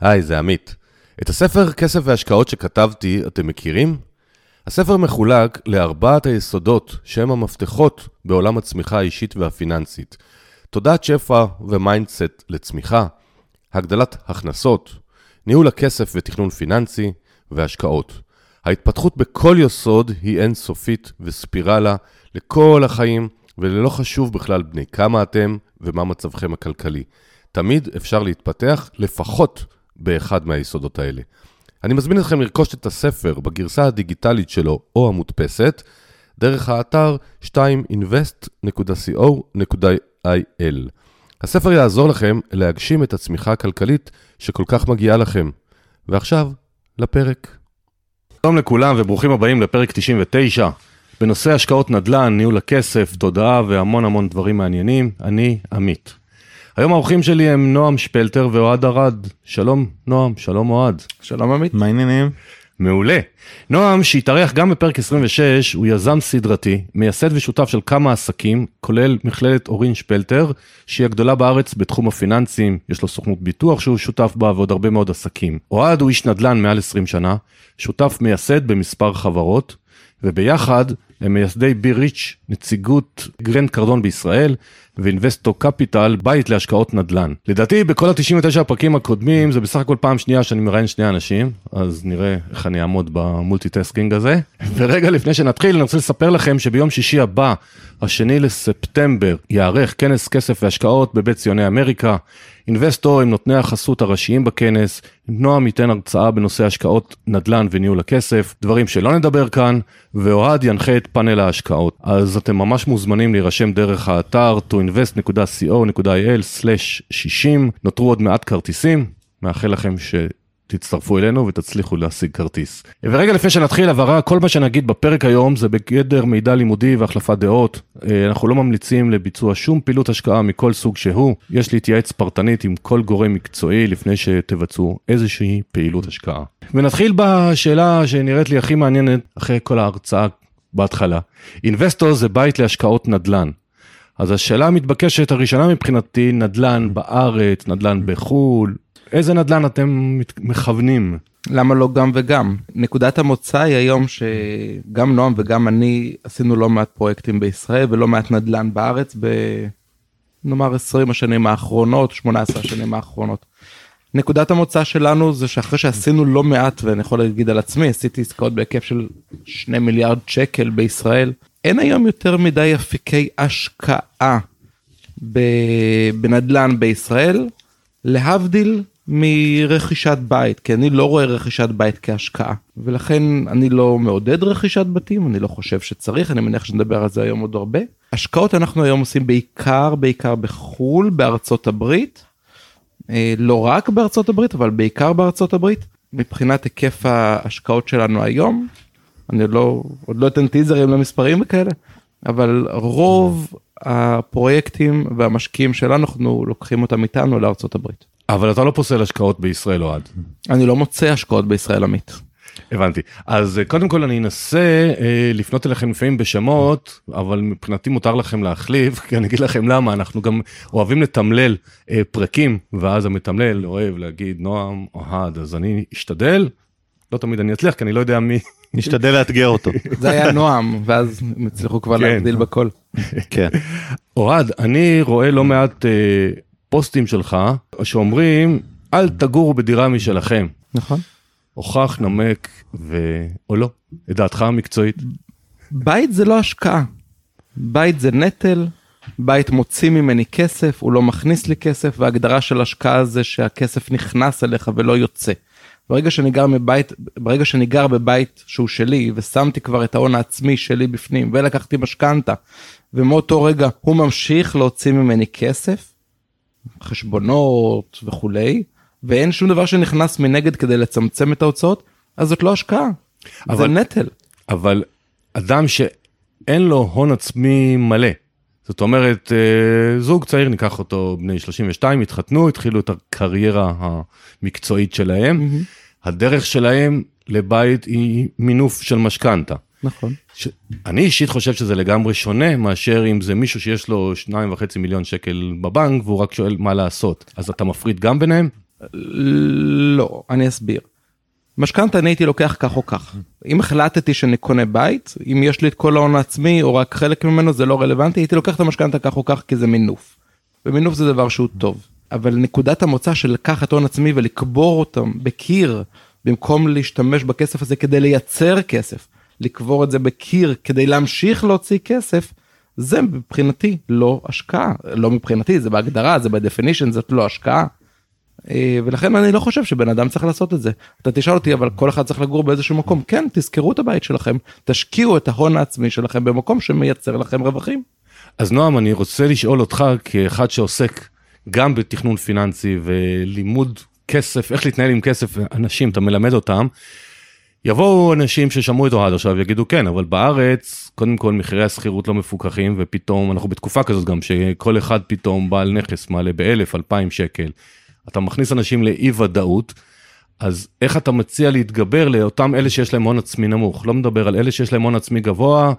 היי, זה עמית. את הספר כסף והשקעות שכתבתי, אתם מכירים? הספר מחולק לארבעת היסודות שהם המפתחות בעולם הצמיחה האישית והפיננסית. תודעת שפע ו mindset לצמיחה, הגדלת הכנסות, ניהול הכסף ותכנון פיננסי והשקעות. ההתפתחות בכל יסוד היא אינסופית וספירלה לכל החיים, ולא חשוב בכלל בני כמה אתם ומה מצבכם הכלכלי. תמיד אפשר להתפתח לפחות באחד מהיסודות האלה. אני מזמין אתכם לרכוש את הספר בגרסה הדיגיטלית שלו או המודפסת, דרך האתר 2invest.co.il. הספר יעזור לכם להגשים את הצמיחה הכלכלית שכל כך מגיעה לכם. ועכשיו, לפרק. שלום לכולם וברוכים הבאים לפרק 99. בנושא השקעות נדל"ן, ניהול הכסף, תודעה והמון המון דברים מעניינים, אני עמית. היום האורחים שלי הם נועם שפלטר ואוהד ארד. שלום נועם, שלום אוהד. שלום עמית. מה העניינים? מעולה. נועם, שהתארח גם בפרק 26, הוא יזם סדרתי, מייסד ושותף של כמה עסקים, כולל מכללת אורין שפלטר, שהיא הגדולה בארץ בתחום הפיננסים, יש לו סוכנות ביטוח שהוא שותף בה ועוד הרבה מאוד עסקים. אוהד הוא איש נדל"ן מעל 20 שנה, שותף מייסד במספר חברות, וביחד הם מייסדי Be Rich, נציגות גרנט קרדון בישראל, ו Investor Capital, בית להשקעות נדל"ן. לדעתי בכל ה-99 הפרקים הקודמים זה בסך הכל פעם שנייה שאני מראיין שני אנשים, אז נראה איך אני אעמוד ב multitasking הזה. ורגע לפני שנתחיל אני רוצה לספר לכם שביום שישי הבא, השני לספטמבר, יארך כנס כסף והשקעות בבית ציוני אמריקה. Investor הם נותני החסות הראשיים בכנס, נועם ייתן הרצאה בנושא השקעות נדל"ן וניהול הכסף, דברים שלא נדבר כאן, ואוהד ינחה את פאנל ההשקעות. אז אתם ממש מוזמנים להירשם דרך האתר toinvest.co.il/60, נותרו עוד מעט כרטיסים, מאחל לכם ש... תצטרפו אלינו ותצליחו להשיג כרטיס. ורגע לפני שנתחיל הבהרה, כל מה שנגיד בפרק היום זה בגדר מידע לימודי והחלפת דעות. אה, אנחנו לא ממליצים לביצוע שום פעילות השקעה מכל סוג שהוא. יש להתייעץ פרטנית עם כל גורם מקצועי לפני שתבצעו איזושהי פעילות השקעה. ונתחיל בשאלה שנראית לי הכי מעניינת אחרי כל ההרצאה בהתחלה. אינבסטור זה בית להשקעות נדל"ן. אז השאלה המתבקשת הראשונה מבחינתי, נדל"ן בארץ, נדל"ן בחו"ל, איזה נדל"ן אתם מכוונים? למה לא גם וגם? נקודת המוצא היא היום שגם נועם וגם אני עשינו לא מעט פרויקטים בישראל ולא מעט נדל"ן בארץ בנאמר 20 השנים האחרונות, 18 השנים האחרונות. נקודת המוצא שלנו זה שאחרי שעשינו לא מעט ואני יכול להגיד על עצמי עשיתי עסקאות בהיקף של 2 מיליארד שקל בישראל אין היום יותר מדי אפיקי השקעה בנדל"ן בישראל להבדיל מרכישת בית כי אני לא רואה רכישת בית כהשקעה. ולכן אני לא מעודד רכישת בתים אני לא חושב שצריך אני מניח שנדבר על זה היום עוד הרבה. השקעות אנחנו היום עושים בעיקר בעיקר בחו"ל בארצות הברית לא רק בארצות הברית אבל בעיקר בארצות הברית מבחינת היקף ההשקעות שלנו היום אני לא עוד לא אתן טיזרים למספרים וכאלה אבל רוב הפרויקטים והמשקיעים שלנו אנחנו לוקחים אותם איתנו לארצות הברית. אבל אתה לא פוסל השקעות בישראל אוהד. אני לא מוצא השקעות בישראל עמית. הבנתי. אז אה, קודם כל אני אנסה אה, לפנות אליכם לפעמים בשמות, אבל מבחינתי מותר לכם להחליף, כי אני אגיד לכם למה, אנחנו גם אוהבים לתמלל אה, פרקים, ואז המתמלל אוהב להגיד נועם אוהד, אז אני אשתדל, לא תמיד אני אצליח, כי אני לא יודע מי. נשתדל לאתגר אותו. זה היה נועם, ואז הם הצליחו כבר כן. להגדיל בכל. כן. אוהד, אני רואה לא מעט אה, פוסטים שלך, שאומרים, אל תגורו בדירה משלכם. נכון. הוכח, נמק, ו... או לא, את דעתך המקצועית. בית זה לא השקעה. בית זה נטל, בית מוציא ממני כסף, הוא לא מכניס לי כסף, והגדרה של השקעה זה שהכסף נכנס אליך ולא יוצא. ברגע שאני גר מבית, ברגע שאני גר בבית שהוא שלי, ושמתי כבר את ההון העצמי שלי בפנים, ולקחתי משכנתה, ומאותו רגע הוא ממשיך להוציא ממני כסף, חשבונות וכולי, ואין שום דבר שנכנס מנגד כדי לצמצם את ההוצאות, אז זאת לא השקעה, אבל- זה נטל. אבל אדם שאין לו הון עצמי מלא, זאת אומרת, אה, זוג צעיר, ניקח אותו בני 32, התחתנו, התחילו את הקריירה המקצועית שלהם, הדרך שלהם לבית היא מינוף של משכנתה. נכון. ש... אני אישית חושב שזה לגמרי שונה מאשר אם זה מישהו שיש לו שניים וחצי מיליון שקל בבנק והוא רק שואל מה לעשות. אז אתה מפריד גם ביניהם? לא, אני אסביר. משכנתה אני הייתי לוקח כך או כך. אם החלטתי שאני קונה בית, אם יש לי את כל ההון העצמי או רק חלק ממנו זה לא רלוונטי, הייתי לוקח את המשכנתה כך או כך כי זה מינוף. ומינוף זה דבר שהוא טוב. אבל נקודת המוצא של לקחת הון עצמי ולקבור אותם בקיר, במקום להשתמש בכסף הזה כדי לייצר כסף, לקבור את זה בקיר כדי להמשיך להוציא כסף, זה מבחינתי לא השקעה. לא מבחינתי, זה בהגדרה, זה ב definition, זאת לא השקעה. אה, ולכן אני לא חושב שבן אדם צריך לעשות את זה. אתה תשאל אותי אבל כל אחד צריך לגור באיזשהו מקום כן תזכרו את הבית שלכם תשקיעו את ההון העצמי שלכם במקום שמייצר לכם רווחים. אז נועם, אני רוצה לשאול אותך כאחד שעוסק גם בתכנון פיננסי ולימוד כסף, איך להתנהל עם כסף, אנשים, אתה מלמד אותם. יבואו אנשים ששמעו את אוהד עכשיו ויגידו כן, אבל בארץ, קודם כל מחירי השכירות לא מפוקחים, ופתאום, אנחנו בתקופה כזאת גם, שכל אחד פתאום בעל נכס מעלה באלף, אלפיים שקל. אתה מכניס אנשים לאי ודאות, אז איך אתה מציע להתגבר לאותם אלה שיש להם הון עצמי נמוך? לא מדבר על אלה שיש להם הון עצמי גבוה,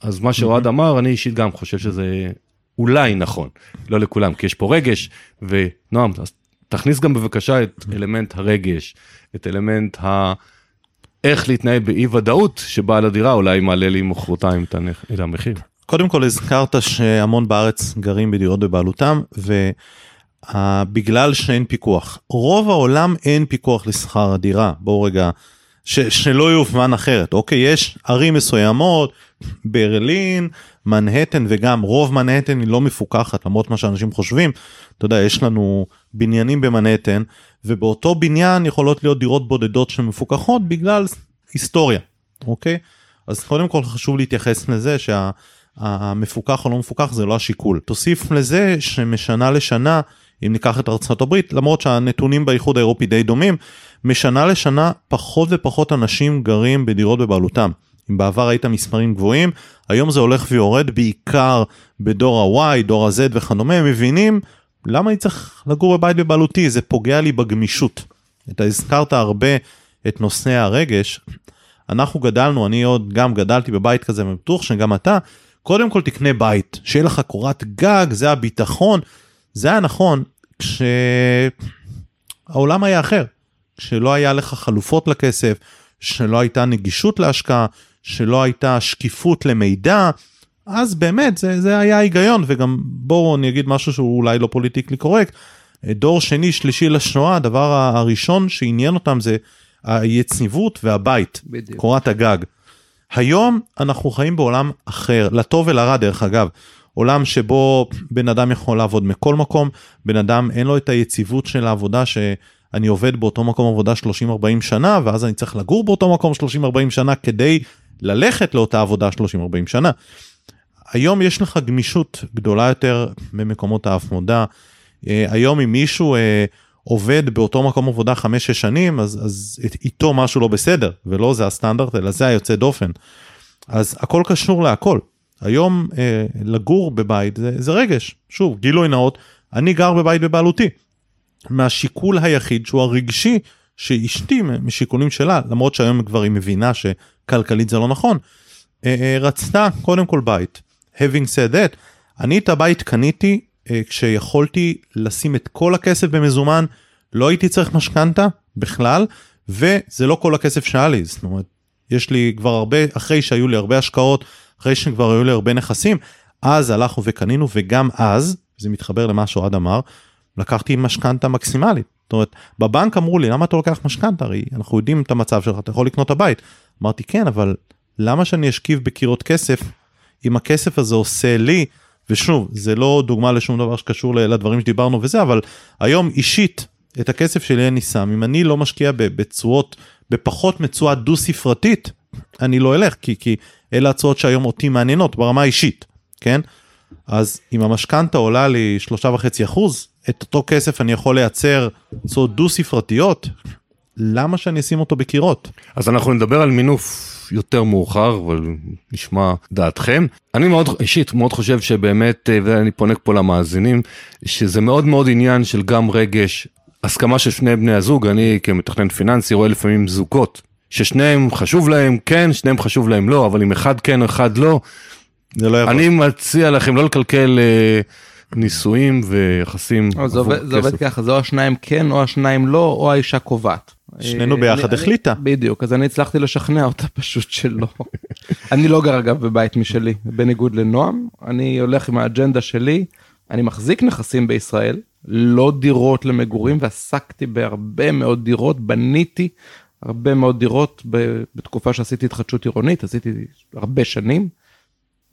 אז מה שאוהד אמר, אני אישית גם חושב שזה אולי נכון, לא לכולם, כי יש פה רגש, ונועם, אז תכניס גם בבקשה את אלמנט הרגש, את אלמנט ה... איך להתנהל באי ודאות שבעל הדירה אולי מעלה לי מחרתיים את המחיר. קודם כל הזכרת שהמון בארץ גרים בדירות בבעלותם ובגלל שאין פיקוח. רוב העולם אין פיקוח לשכר הדירה. בואו רגע ש, שלא יובן אחרת. אוקיי יש ערים מסוימות ברלין מנהטן וגם רוב מנהטן היא לא מפוקחת למרות מה שאנשים חושבים. אתה יודע יש לנו בניינים במנהטן ובאותו בניין יכולות להיות דירות בודדות שמפוקחות בגלל היסטוריה. אוקיי? אז קודם כל חשוב להתייחס לזה שהמפוקח או לא מפוקח זה לא השיקול. תוסיף לזה שמשנה לשנה אם ניקח את ארצות הברית למרות שהנתונים באיחוד האירופי די דומים משנה לשנה פחות ופחות אנשים גרים בדירות בבעלותם. אם בעבר היית מספרים גבוהים היום זה הולך ויורד בעיקר בדור ה-Y דור ה-Z וכדומה מבינים למה אני צריך לגור בבית בבעלותי זה פוגע לי בגמישות. אתה הזכרת הרבה את נושא הרגש אנחנו גדלנו אני עוד גם גדלתי בבית כזה ובטוח שגם אתה קודם כל תקנה בית שיהיה לך קורת גג זה הביטחון זה היה נכון כשהעולם היה אחר שלא היה לך חלופות לכסף שלא הייתה נגישות להשקעה שלא הייתה שקיפות למידע אז באמת זה, זה היה היגיון וגם בואו אני אגיד משהו שהוא אולי לא פוליטיקלי קורקט. דור שני שלישי לשואה הדבר הראשון שעניין אותם זה היציבות והבית בדיוק. קורת הגג. היום אנחנו חיים בעולם אחר לטוב ולרע דרך אגב עולם שבו בן אדם יכול לעבוד מכל מקום בן אדם אין לו את היציבות של העבודה שאני עובד באותו מקום עבודה 30-40 שנה ואז אני צריך לגור באותו מקום 30-40 שנה כדי ללכת לאותה עבודה 30-40 שנה. היום יש לך גמישות גדולה יותר במקומות העבודה. אה, היום אם מישהו אה, עובד באותו מקום עבודה 5-6 שנים אז, אז איתו משהו לא בסדר ולא זה הסטנדרט אלא זה היוצא דופן. אז הכל קשור להכל. היום אה, לגור בבית זה, זה רגש. שוב גילוי נאות אני גר בבית בבעלותי. מהשיקול היחיד שהוא הרגשי שאשתי משיקולים שלה למרות שהיום כבר היא מבינה שכלכלית זה לא נכון. אה, אה, רצתה קודם כל בית having said that, אני את הבית קניתי uh, כשיכולתי לשים את כל הכסף במזומן, לא הייתי צריך משכנתה בכלל, וזה לא כל הכסף שהיה לי, זאת אומרת, יש לי כבר הרבה, אחרי שהיו לי הרבה השקעות, אחרי שכבר היו לי הרבה נכסים, אז הלכנו וקנינו, וגם אז, זה מתחבר למה שאוהד אמר, לקחתי משכנתה מקסימלית. זאת אומרת, בבנק אמרו לי, למה אתה לוקח משכנתה? הרי אנחנו יודעים את המצב שלך, אתה יכול לקנות את הבית. אמרתי, כן, אבל למה שאני אשכיב בקירות כסף אם הכסף הזה עושה לי, ושוב, זה לא דוגמה לשום דבר שקשור לדברים שדיברנו וזה, אבל היום אישית, את הכסף שלי אני שם, אם אני לא משקיע בתשואות, בפחות מתשואה דו ספרתית, אני לא אלך, כי, כי אלה התשואות שהיום אותי מעניינות ברמה האישית, כן? אז אם המשכנתה עולה לי שלושה וחצי אחוז, את אותו כסף אני יכול לייצר תשואות דו ספרתיות, למה שאני אשים אותו בקירות? אז אנחנו נדבר על מינוף יותר מאוחר, אבל נשמע דעתכם. אני מאוד אישית מאוד חושב שבאמת, אה, ואני פונה פה למאזינים, שזה מאוד מאוד עניין של גם רגש, הסכמה של שני בני הזוג, אני כמתכנן פיננסי רואה לפעמים זוגות, ששניהם חשוב להם כן, שניהם חשוב להם לא, אבל אם אחד כן או אחד לא, זה לא יבוא. אני מציע לכם לא לקלקל אה, נישואים ויחסים אבל זה עבור עובד, זה עובד כסף. ככה, זה או השניים כן או השניים לא, או האישה קובעת. שנינו אה, ביחד אני- החליטה. אני- בדיוק, אז אני הצלחתי לשכנע אותה פשוט שלא. אני לא גר אגב בבית משלי, בניגוד לנועם, אני הולך עם האג'נדה שלי, אני מחזיק נכסים בישראל, לא דירות למגורים, ועסקתי בהרבה מאוד דירות, בניתי הרבה מאוד דירות בתקופה שעשיתי התחדשות עירונית, עשיתי הרבה שנים.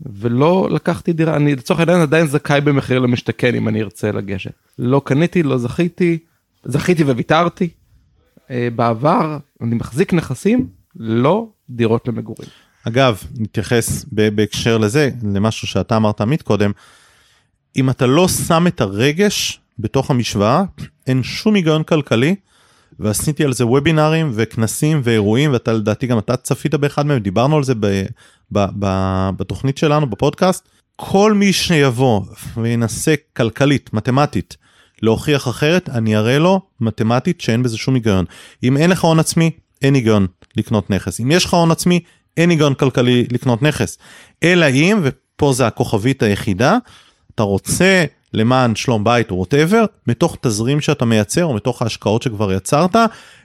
ולא לקחתי דירה, אני לצורך העניין עדיין זכאי במחיר למשתכן אם אני ארצה לגשת. לא קניתי, לא זכיתי, זכיתי וויתרתי. אה, בעבר אני מחזיק נכסים, לא דירות למגורים. אגב, נתייחס בהקשר לזה, למשהו שאתה אמרת עמית קודם, אם אתה לא שם את הרגש בתוך המשוואה, אין שום היגיון כלכלי, ועשיתי על זה וובינארים וכנסים ואירועים, ואתה לדעתי גם אתה צפית באחד מהם, דיברנו על זה ב, ב, ב, בתוכנית שלנו בפודקאסט. כל מי שיבוא וינסה כלכלית, מתמטית, להוכיח אחרת, אני אראה לו מתמטית שאין בזה שום היגיון. אם אין לך הון עצמי, אין היגיון לקנות נכס. אם יש לך הון עצמי, אין היגיון כלכלי לקנות נכס. אלא אם, ופה זה הכוכבית היחידה, אתה רוצה למען שלום בית או ווטאבר, מתוך תזרים שאתה מייצר או מתוך ההשקעות שכבר יצרת,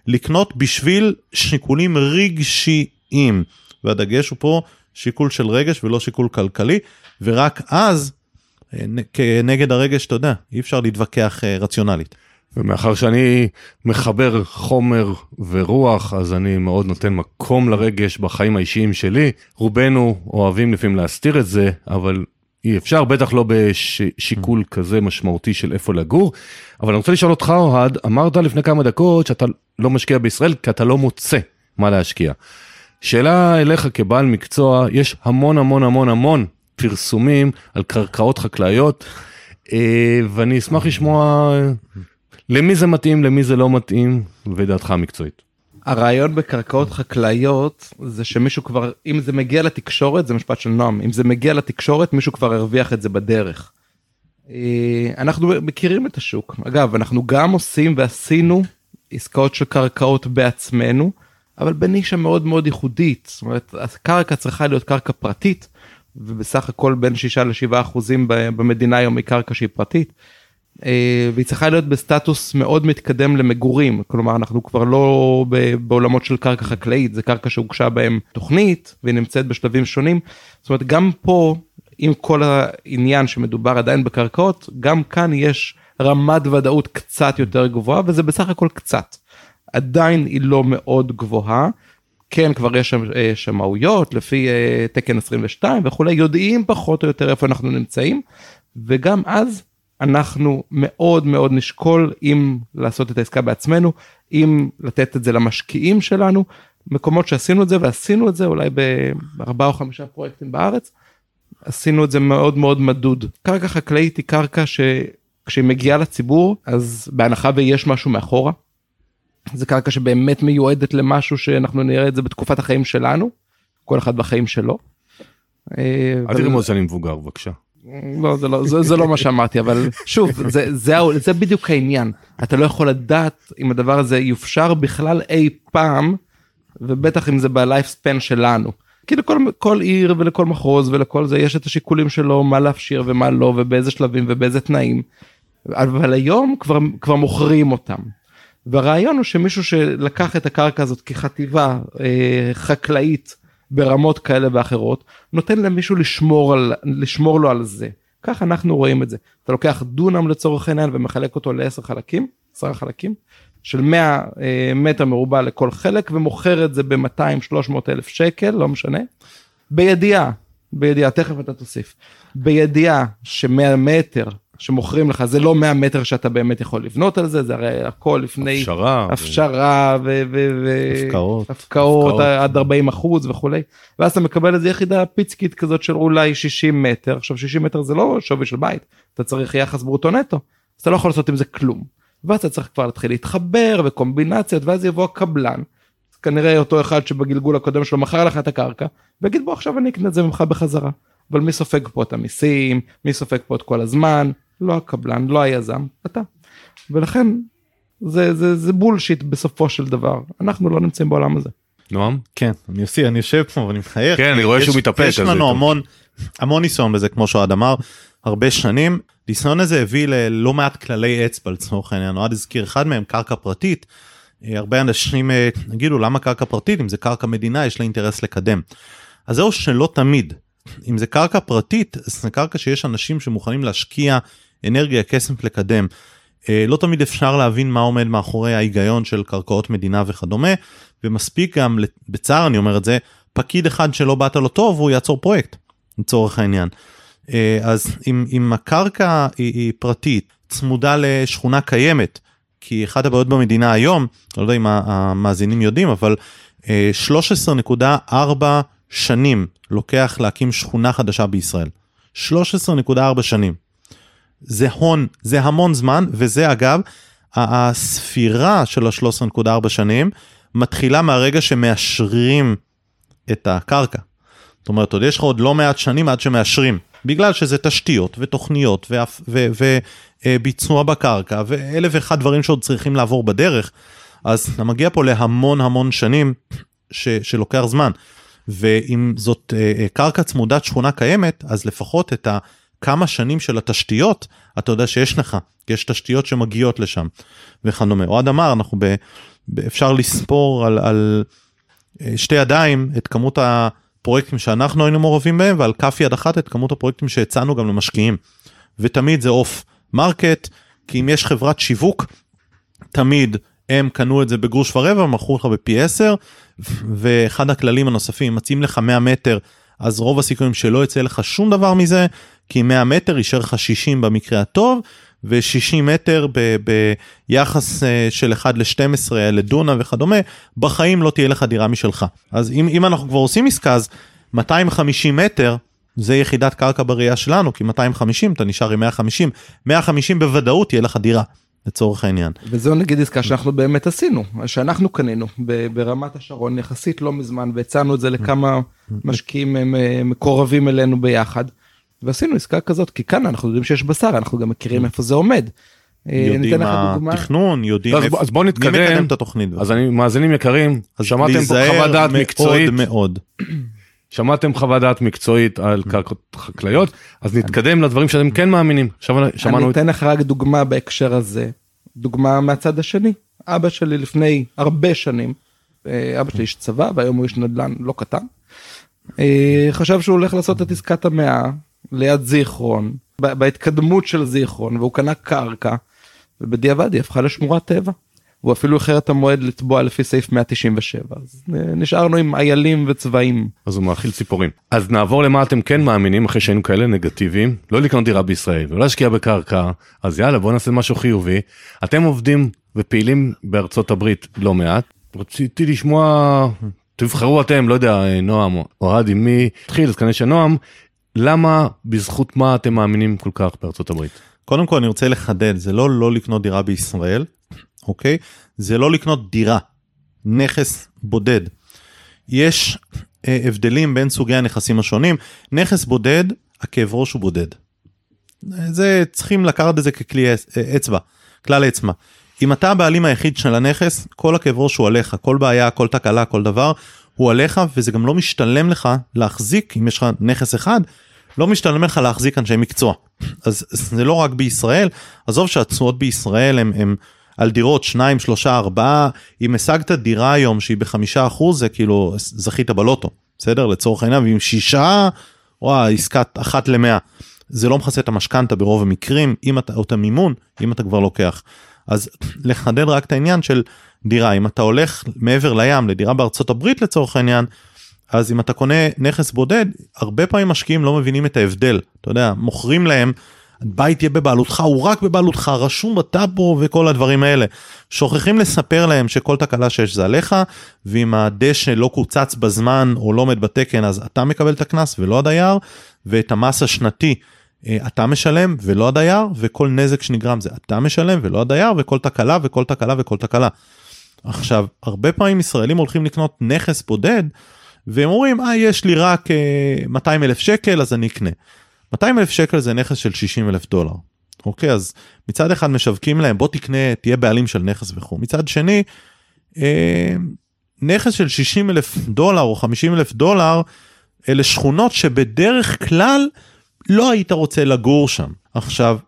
לקנות בשביל שיקולים רגשיים. והדגש הוא פה שיקול של רגש ולא שיקול כלכלי, ורק אז, אה, כנגד הרגש, אתה יודע, אי אפשר להתווכח אה, רציונלית. ומאחר שאני מחבר חומר ורוח, אז אני מאוד נותן מקום לרגש בחיים האישיים שלי. רובנו אוהבים לפעמים להסתיר את זה, אבל אי אפשר, בטח לא בשיקול כזה משמעותי של איפה לגור. אבל אני רוצה לשאול אותך, אוהד, אמרת לפני כמה דקות שאתה לא משקיע בישראל כי אתה לא מוצא מה להשקיע. שאלה אליך כבעל מקצוע, יש המון המון המון המון פרסומים על קרקעות חקלאיות, אה, ואני אשמח לשמוע למי זה מתאים, למי זה לא מתאים, ודעתך המקצועית. הרעיון בקרקעות חקלאיות זה שמישהו כבר, אם זה מגיע לתקשורת, זה משפט של נועם, אם זה מגיע לתקשורת מישהו כבר הרוויח את זה בדרך. אה, אנחנו מכירים את השוק. אגב, אנחנו גם עושים ועשינו עסקאות של קרקעות בעצמנו, אבל בנישה מאוד מאוד ייחודית. זאת אומרת, הקרקע צריכה להיות קרקע פרטית, ובסך הכל בין 6 ל-7 אחוזים במדינה היום היא קרקע שהיא פרטית. אה, והיא צריכה להיות בסטטוס מאוד מתקדם למגורים, כלומר אנחנו כבר לא בעולמות של קרקע חקלאית, זה קרקע שהוגשה בהם תוכנית והיא נמצאת בשלבים שונים. זאת אומרת גם פה, עם כל העניין שמדובר עדיין בקרקעות, גם כאן יש רמת ודאות קצת יותר גבוהה וזה בסך הכל קצת. עדיין היא לא מאוד גבוהה. כן כבר יש שם אה, שמאויות לפי אה, תקן 22 וכולי יודעים פחות או יותר איפה אנחנו נמצאים וגם אז אנחנו מאוד מאוד נשקול אם לעשות את העסקה בעצמנו אם לתת את זה למשקיעים שלנו מקומות שעשינו את זה ועשינו את זה אולי בארבעה או חמישה פרויקטים בארץ עשינו את זה מאוד מאוד מדוד קרקע חקלאית היא קרקע שכשהיא מגיעה לציבור אז בהנחה ויש משהו מאחורה זה קרקע שבאמת מיועדת למשהו שאנחנו נראה את זה בתקופת החיים שלנו, כל אחד בחיים שלו. אה, אל אבל- תרמוז שאני מבוגר, בבקשה. לא, זה לא, זה, זה לא מה שאמרתי, אבל שוב, זה, זה, ה- זה בדיוק העניין. אתה לא יכול לדעת אם הדבר הזה יופשר בכלל אי פעם, ובטח אם זה בלייף ספן שלנו. כי לכל כל עיר ולכל מחוז ולכל זה יש את השיקולים שלו, מה להפשיר ומה לא, ובאיזה שלבים ובאיזה תנאים. אבל היום כבר, כבר מוכרים אותם. והרעיון הוא שמישהו שלקח את הקרקע הזאת כחטיבה אה, חקלאית ברמות כאלה ואחרות נותן למישהו לשמור על לשמור לו על זה. כך אנחנו רואים את זה. אתה לוקח דונם לצורך העניין ומחלק אותו לעשר חלקים עשרה חלקים של 100 אה, מטר מרובע לכל חלק ומוכר את זה ב-200 300 אלף שקל לא משנה. בידיעה בידיעה תכף אתה תוסיף. בידיעה ש-100 מטר שמוכרים לך זה לא 100 מטר שאתה באמת יכול לבנות על זה זה הרי הכל לפני הפשרה. הפשרה ו... ו... ו... הפקעות. הפקעות. עד 40 אחוז וכולי ואז אתה מקבל איזה יחידה פיצקית כזאת של אולי 60 מטר עכשיו 60 מטר זה לא שווי של בית אתה צריך יחס ברוטו נטו אז אתה לא יכול לעשות עם זה כלום ואז אתה צריך כבר להתחיל להתחבר וקומבינציות ואז יבוא הקבלן כנראה אותו אחד שבגלגול הקודם שלו מכר לך את הקרקע ויגיד בוא עכשיו אני אקנה את זה ממך בחזרה אבל מי סופג פה את המיסים מי סופג פה את כל הזמן לא הקבלן לא היזם אתה ולכן זה זה זה בולשיט בסופו של דבר אנחנו לא נמצאים בעולם הזה. נועם? כן, אני עושה, אני יושב פה ואני מחייך. כן, אני רואה יש- שהוא מתאפק, יש לנו. המון, המון ניסיון בזה, כמו שאוהד אמר, הרבה שנים. הניסיון הזה הביא ללא מעט כללי אצבע לצורך העניין, אוהד הזכיר אחד מהם, קרקע פרטית. אה, הרבה אנשים אה, יגידו למה קרקע פרטית, אם זה קרקע מדינה יש לה אינטרס לקדם. אז זהו שלא תמיד. אם זה קרקע פרטית, זה קרקע שיש אנשים שמוכנים להשקיע אנרגיה, כסף לקדם. אה, לא תמיד אפשר להבין מה עומד מאחורי ההיגיון של קרקעות מדינה וכדומה, ומספיק גם, בצער אני אומר את זה, פקיד אחד שלא באת לו טוב, הוא יעצור פרויקט, לצורך העניין. אה, אז אם, אם הקרקע היא, היא פרטית, צמודה לשכונה קיימת, כי אחת הבעיות במדינה היום, לא יודע אם המאזינים יודעים, אבל 13.4 אה, שנים לוקח להקים שכונה חדשה בישראל. 13.4 שנים. זה הון, זה המון זמן, וזה אגב, הספירה של ה-13.4 שנים מתחילה מהרגע שמאשרים את הקרקע. זאת אומרת, עוד יש לך עוד לא מעט שנים עד שמאשרים, בגלל שזה תשתיות ותוכניות וביצוע בקרקע ואלף ואחד דברים שעוד צריכים לעבור בדרך, אז אתה מגיע פה להמון המון שנים ש, שלוקח זמן. ואם זאת אה, אה, קרקע צמודת שכונה קיימת, אז לפחות את הכמה שנים של התשתיות, אתה יודע שיש לך, יש תשתיות שמגיעות לשם וכדומה. אוהד אמר, אנחנו ב, ב, אפשר לספור על, על אה, שתי ידיים את כמות הפרויקטים שאנחנו היינו מעורבים בהם, ועל כף יד אחת את כמות הפרויקטים שהצענו גם למשקיעים. ותמיד זה off market, כי אם יש חברת שיווק, תמיד הם קנו את זה בגרוש ורבע, מכרו לך בפי 10, ואחד הכללים הנוספים, מציעים לך 100 מטר, אז רוב הסיכויים שלא יצא לך שום דבר מזה, כי 100 מטר יישאר לך 60 במקרה הטוב, ו-60 מטר ב- ביחס אה, של 1 ל-12 לדונה וכדומה, בחיים לא תהיה לך דירה משלך. אז אם, אם אנחנו כבר עושים עסקה, אז 250 מטר, זה יחידת קרקע בראייה שלנו, כי 250 אתה נשאר עם 150, 150 בוודאות תהיה לך דירה. לצורך העניין. וזו נגיד עסקה שאנחנו באמת עשינו, שאנחנו קנינו ברמת השרון יחסית לא מזמן והצענו את זה לכמה משקיעים אה, מקורבים אלינו ביחד. ועשינו עסקה כזאת כי כאן אנחנו יודעים שיש בשר אנחנו גם מכירים איפה זה עומד. אה, יודעים מה התכנון יודעים אז, איפה, אז בוא נתקדם את התוכנית. אז אני מאזינים יקרים שמעתם פה חוות דעת מקצועית מאוד. שמעתם חוות דעת מקצועית על קרקעות חקלאיות אז נתקדם לדברים שאתם כן מאמינים. שמענו אני אתן לך רק דוגמה בהקשר הזה דוגמה מהצד השני אבא שלי לפני הרבה שנים אה, אבא שלי איש צבא והיום הוא איש נדל"ן לא קטן. אה, חשב שהוא הולך לעשות את עסקת המאה ליד זיכרון בהתקדמות של זיכרון והוא קנה קרקע ובדיעבד היא הפכה לשמורת טבע. הוא אפילו איחר את המועד לתבוע לפי סעיף 197 אז נשארנו עם איילים וצבעים. אז הוא מאכיל ציפורים. אז נעבור למה אתם כן מאמינים אחרי שהיינו כאלה נגטיביים לא לקנות דירה בישראל ולא להשקיע בקרקע אז יאללה בוא נעשה משהו חיובי אתם עובדים ופעילים בארצות הברית לא מעט רציתי לשמוע תבחרו אתם לא יודע נועם או אוהד עם מי התחיל אז כנראה שנועם למה בזכות מה אתם מאמינים כל כך בארצות הברית. קודם כל אני רוצה לחדד זה לא לא לקנות דירה בישראל אוקיי? זה לא לקנות דירה, נכס בודד. יש אה, הבדלים בין סוגי הנכסים השונים. נכס בודד, הכאב ראש הוא בודד. זה צריכים לקחת את זה ככלי אה, אצבע, כלל אצבע. אם אתה הבעלים היחיד של הנכס, כל הכאב ראש הוא עליך, כל בעיה, כל תקלה, כל דבר, הוא עליך, וזה גם לא משתלם לך להחזיק, אם יש לך נכס אחד, לא משתלם לך להחזיק אנשי מקצוע. אז זה לא רק בישראל, עזוב שהתשואות בישראל הם, על דירות 2, 3, 4, אם השגת דירה היום שהיא בחמישה אחוז זה כאילו זכית בלוטו, בסדר? לצורך העניין, ועם שישה, וואי, עסקת אחת למאה. זה לא מכסה את המשכנתה ברוב המקרים, אם אתה, או את המימון, אם אתה כבר לוקח. אז לחדד רק את העניין של דירה, אם אתה הולך מעבר לים לדירה בארצות הברית לצורך העניין, אז אם אתה קונה נכס בודד, הרבה פעמים משקיעים לא מבינים את ההבדל. אתה יודע, מוכרים להם בית יהיה בבעלותך, הוא רק בבעלותך, רשום בטאבו וכל הדברים האלה. שוכחים לספר להם שכל תקלה שיש זה עליך, ואם הדשא לא קוצץ בזמן או לא עומד בתקן, אז אתה מקבל את הקנס ולא הדייר, ואת המס השנתי אה, אתה משלם ולא הדייר, וכל נזק שנגרם זה אתה משלם ולא הדייר, וכל תקלה וכל תקלה וכל תקלה. עכשיו, הרבה פעמים ישראלים הולכים לקנות נכס בודד, והם אומרים, אה, יש לי רק 200 אה, אלף שקל, אז אני אקנה. 200 אלף שקל זה נכס של 60 אלף דולר. אוקיי אז מצד אחד משווקים להם בוא תקנה תהיה בעלים של נכס וכו' מצד שני אה, נכס של 60 אלף דולר או 50 אלף דולר אלה שכונות שבדרך כלל לא היית רוצה לגור שם עכשיו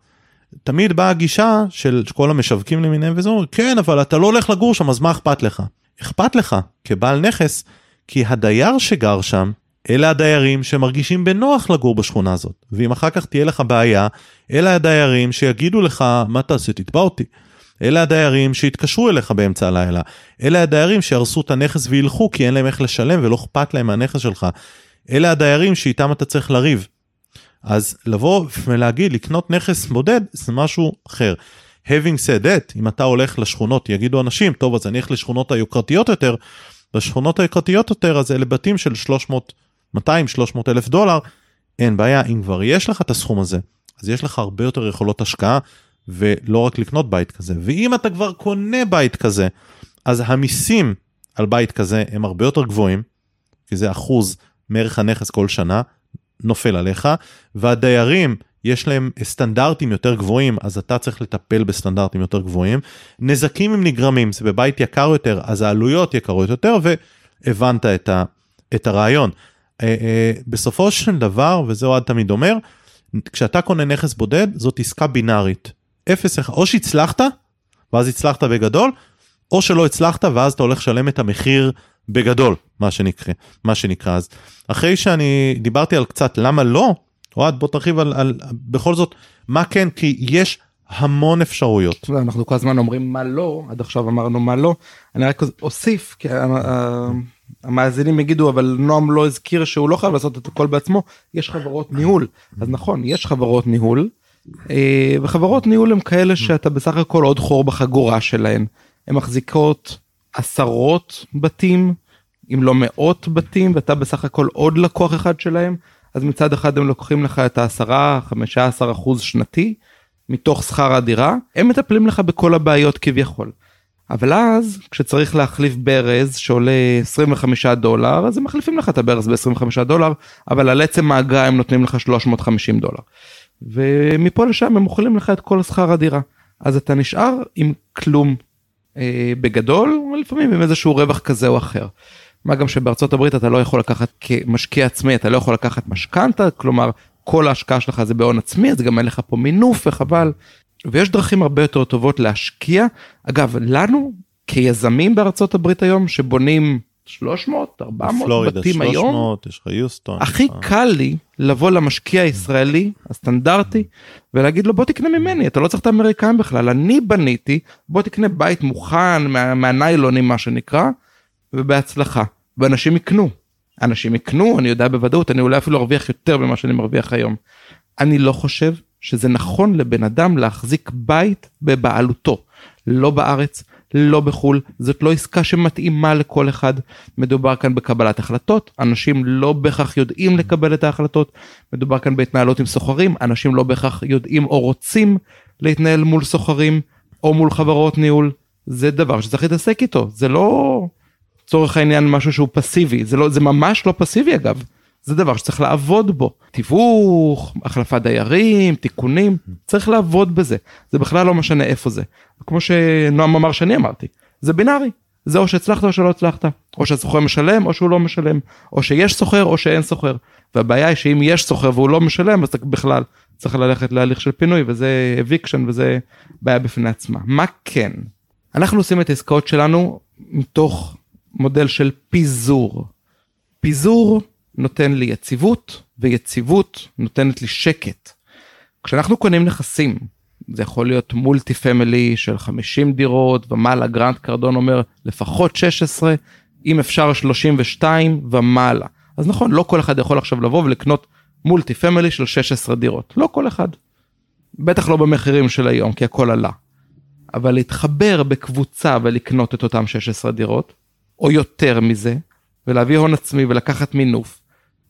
תמיד באה הגישה של כל המשווקים למיניהם וזה אומר, כן, אבל אתה לא הולך לגור שם, אז מה אכפת לך? אכפת לך כבעל נכס, כי הדייר שגר שם, אלה הדיירים שמרגישים בנוח לגור בשכונה הזאת. ואם אחר כך תהיה לך בעיה, אלה הדיירים שיגידו לך, מה תעשה, תתבע אותי. אלה הדיירים שיתקשרו אליך באמצע הלילה. אלה הדיירים שיהרסו את הנכס וילכו כי אין להם איך לשלם ולא אכפת להם מהנכס שלך. אלה הדיירים שאיתם אתה צריך לריב. אז לבוא ולהגיד לקנות נכס בודד זה משהו אחר. having said that, אם אתה הולך לשכונות, יגידו אנשים, טוב אז אני אלך לשכונות היוקרתיות יותר, בשכונות היוקרתיות יותר אז אלה בתים של 300, 200, 300 אלף דולר, אין בעיה, אם כבר יש לך את הסכום הזה, אז יש לך הרבה יותר יכולות השקעה, ולא רק לקנות בית כזה. ואם אתה כבר קונה בית כזה, אז המיסים על בית כזה הם הרבה יותר גבוהים, כי זה אחוז מערך הנכס כל שנה, נופל עליך, והדיירים יש להם סטנדרטים יותר גבוהים, אז אתה צריך לטפל בסטנדרטים יותר גבוהים. נזקים הם נגרמים, זה בבית יקר יותר, אז העלויות יקרות יותר, והבנת את, ה, את הרעיון. אה, אה, בסופו של דבר, וזה אוהד תמיד אומר, כשאתה קונה נכס בודד, זאת עסקה בינארית. אפס או שהצלחת, ואז הצלחת בגדול, או שלא הצלחת, ואז אתה הולך לשלם את המחיר בגדול, מה שנקרא, מה שנקרא. אז אחרי שאני דיברתי על קצת למה לא, אוהד בוא תרחיב על, על בכל זאת מה כן? כי יש המון אפשרויות. אנחנו כל הזמן אומרים מה לא עד עכשיו אמרנו מה לא. אני רק אוסיף כי המאזינים יגידו אבל נועם לא הזכיר שהוא לא חייב לעשות את הכל בעצמו יש חברות ניהול. אז נכון יש חברות ניהול אה, וחברות ניהול הם כאלה שאתה בסך הכל עוד חור בחגורה שלהן. הן מחזיקות עשרות בתים אם לא מאות בתים ואתה בסך הכל עוד לקוח אחד שלהם אז מצד אחד הם לוקחים לך את העשרה, חמישה עשר אחוז שנתי מתוך שכר הדירה, הם מטפלים לך בכל הבעיות כביכול. אבל אז כשצריך להחליף ברז שעולה 25 דולר אז הם מחליפים לך את הברז ב-25 דולר אבל על עצם האגרה הם נותנים לך 350 דולר. ומפה לשם הם אוכלים לך את כל שכר הדירה אז אתה נשאר עם כלום אה, בגדול לפעמים עם איזשהו רווח כזה או אחר. מה גם שבארצות הברית אתה לא יכול לקחת כמשקיע עצמי אתה לא יכול לקחת משכנתה כלומר כל ההשקעה שלך זה בהון עצמי אז גם אין לך פה מינוף וחבל. ויש דרכים הרבה יותר טובות להשקיע אגב לנו כיזמים בארצות הברית היום שבונים 300 400 פלורידה, בתים 300, היום יש לך יוסטון. הכי לך- קל לי לבוא למשקיע הישראלי הסטנדרטי ולהגיד לו בוא תקנה ממני אתה לא צריך את האמריקאים בכלל אני בניתי בוא תקנה בית מוכן מה, מהניילונים מה שנקרא ובהצלחה. ואנשים יקנו. אנשים יקנו אני יודע בוודאות אני אולי אפילו ארוויח יותר ממה שאני מרוויח היום. אני לא חושב שזה נכון לבן אדם להחזיק בית בבעלותו. לא בארץ לא בחו"ל זאת לא עסקה שמתאימה לכל אחד. מדובר כאן בקבלת החלטות אנשים לא בהכרח יודעים לקבל את ההחלטות. מדובר כאן בהתנהלות עם סוחרים אנשים לא בהכרח יודעים או רוצים להתנהל מול סוחרים או מול חברות ניהול. זה דבר שצריך להתעסק איתו זה לא לצורך העניין משהו שהוא פסיבי. זה לא זה ממש לא פסיבי אגב. זה דבר שצריך לעבוד בו. תיווך החלפת דיירים תיקונים צריך לעבוד בזה. זה בכלל לא משנה איפה זה. כמו שנועם אמר שאני אמרתי זה בינארי. זה או שהצלחת או שלא הצלחת. או שהשוכר משלם או שהוא לא משלם. או שיש שוכר או שאין שוכר. והבעיה היא שאם יש שוכר והוא לא משלם אז בכלל צריך ללכת להליך של פינוי וזה eviction וזה בעיה בפני עצמה. מה כן? אנחנו עושים את העסקאות שלנו מתוך מודל של פיזור. פיזור נותן לי יציבות ויציבות נותנת לי שקט. כשאנחנו קונים נכסים זה יכול להיות multi family של 50 דירות ומעלה גרנט קרדון אומר לפחות 16 אם אפשר 32 ומעלה אז נכון לא כל אחד יכול עכשיו לבוא ולקנות מולטי פמילי של 16 דירות לא כל אחד. בטח לא במחירים של היום כי הכל עלה. אבל להתחבר בקבוצה ולקנות את אותם 16 דירות או יותר מזה ולהביא הון עצמי ולקחת מינוף.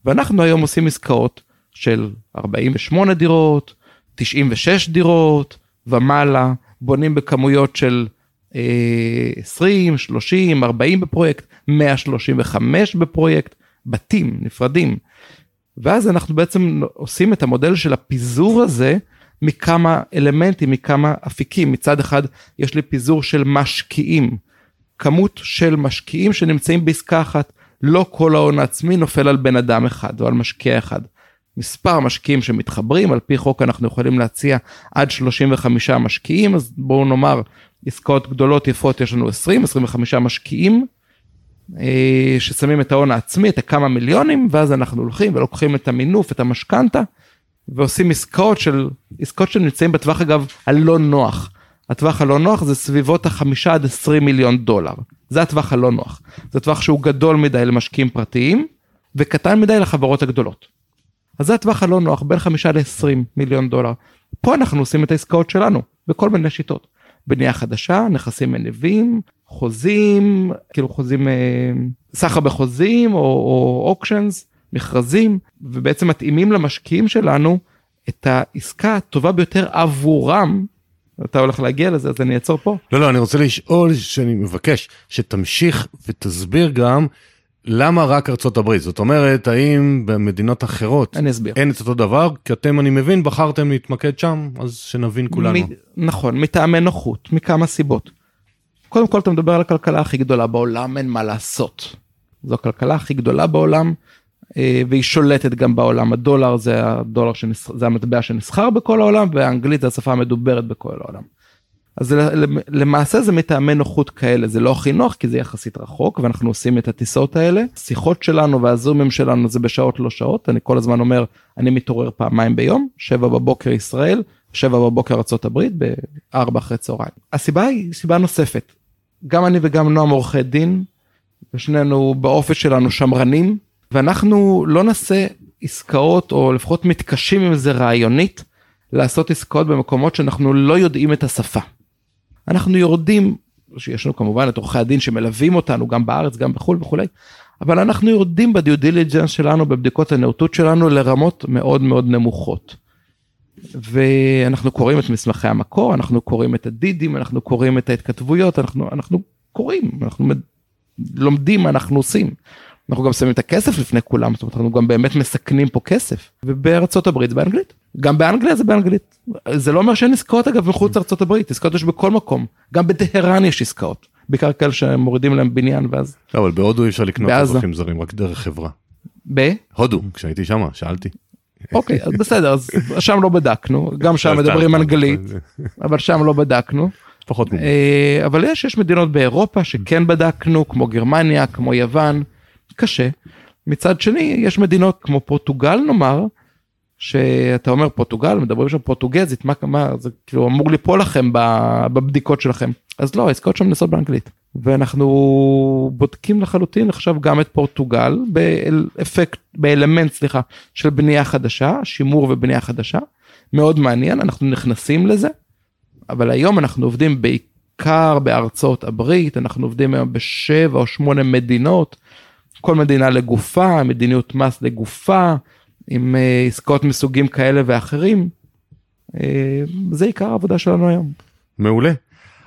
ואנחנו היום עושים עסקאות של 48 דירות, 96 דירות ומעלה, בונים בכמויות של אה, 20, 30, 40 בפרויקט, 135 בפרויקט, בתים נפרדים. ואז אנחנו בעצם עושים את המודל של הפיזור הזה מכמה אלמנטים, מכמה אפיקים. מצד אחד יש לי פיזור של משקיעים, כמות של משקיעים שנמצאים בעסקה אחת. לא כל ההון העצמי נופל על בן אדם אחד או על משקיע אחד. מספר משקיעים שמתחברים, על פי חוק אנחנו יכולים להציע עד 35 משקיעים, אז בואו נאמר, עסקאות גדולות יפות יש לנו 20, 25 משקיעים, אה, ששמים את ההון העצמי, את הכמה מיליונים, ואז אנחנו הולכים ולוקחים את המינוף, את המשכנתה, ועושים עסקאות של, עסקאות שנמצאים בטווח אגב הלא נוח. הטווח הלא נוח זה סביבות החמישה עד עשרים מיליון דולר. זה הטווח הלא נוח. זה טווח שהוא גדול מדי למשקיעים פרטיים, וקטן מדי לחברות הגדולות. אז זה הטווח הלא נוח, בין חמישה לעשרים מיליון דולר. פה אנחנו עושים את העסקאות שלנו, בכל מיני שיטות. בנייה חדשה, נכסים מניבים, חוזים, כאילו חוזים, אה, סחר בחוזים או אוקשנס, מכרזים, ובעצם מתאימים למשקיעים שלנו את העסקה הטובה ביותר עבורם. אתה הולך להגיע לזה, אז אני אעצור פה. לא, לא, אני רוצה לשאול, שאני מבקש שתמשיך ותסביר גם למה רק ארצות הברית? זאת אומרת, האם במדינות אחרות אני אסביר. אין את אותו דבר? כי אתם, אני מבין, בחרתם להתמקד שם, אז שנבין כולנו. מ- נכון, מטעמי נוחות, מכמה סיבות. קודם כל אתה מדבר על הכלכלה הכי גדולה בעולם, אין מה לעשות. זו הכלכלה הכי גדולה בעולם, והיא שולטת גם בעולם. הדולר זה הדולר שנסח... זה המטבע שנסחר בכל העולם, והאנגלית זה השפה המדוברת בכל העולם. אז למעשה זה מטעמי נוחות כאלה, זה לא הכי נוח כי זה יחסית רחוק ואנחנו עושים את הטיסות האלה. שיחות שלנו והזומים שלנו זה בשעות לא שעות, אני כל הזמן אומר, אני מתעורר פעמיים ביום, שבע בבוקר ישראל, שבע בבוקר ארה"ב, בארבע אחרי צהריים. הסיבה היא סיבה נוספת, גם אני וגם נועם עורכי דין, ושנינו באופי שלנו שמרנים, ואנחנו לא נעשה עסקאות, או לפחות מתקשים עם זה רעיונית, לעשות עסקאות במקומות שאנחנו לא יודעים את השפה. אנחנו יורדים, שיש לנו כמובן את עורכי הדין שמלווים אותנו גם בארץ, גם בחו"ל וכולי, אבל אנחנו יורדים בדיו דיליג'נס שלנו, בבדיקות הנאותות שלנו, לרמות מאוד מאוד נמוכות. ואנחנו קוראים את מסמכי המקור, אנחנו קוראים את הדידים, אנחנו קוראים את ההתכתבויות, אנחנו, אנחנו קוראים, אנחנו לומדים מה אנחנו עושים. אנחנו גם שמים את הכסף לפני כולם, זאת אומרת אנחנו גם באמת מסכנים פה כסף. ובארצות הברית זה באנגלית. גם באנגליה זה באנגלית. זה לא אומר שאין עסקאות אגב מחוץ לארצות הברית, עסקאות יש בכל מקום. גם בטהרן יש עסקאות. בעיקר כאלה שמורידים להם בניין ואז. לא, אבל בהודו אי אפשר לקנות אזרחים זרים, רק דרך חברה. ב? הודו, כשהייתי שם, שאלתי. אוקיי, אז בסדר, אז שם לא בדקנו, גם שם מדברים אנגלית, אבל שם לא בדקנו. פחות מזה. אבל יש, יש מדינות באירופה שכן בדקנו, כמו גרמניה, כמו יוון. קשה. מצד שני יש מדינות כמו פורטוגל נאמר, שאתה אומר פורטוגל מדברים שם פורטוגזית מה מה זה כאילו אמור ליפול לכם בבדיקות שלכם. אז לא העסקאות שם נעשות באנגלית. ואנחנו בודקים לחלוטין עכשיו גם את פורטוגל באפקט באלמנט סליחה של בנייה חדשה שימור ובנייה חדשה. מאוד מעניין אנחנו נכנסים לזה אבל היום אנחנו עובדים בעיקר בארצות הברית אנחנו עובדים היום בשבע או שמונה מדינות כל מדינה לגופה, מדיניות מס לגופה, עם uh, עסקאות מסוגים כאלה ואחרים. Uh, זה עיקר העבודה שלנו היום. מעולה.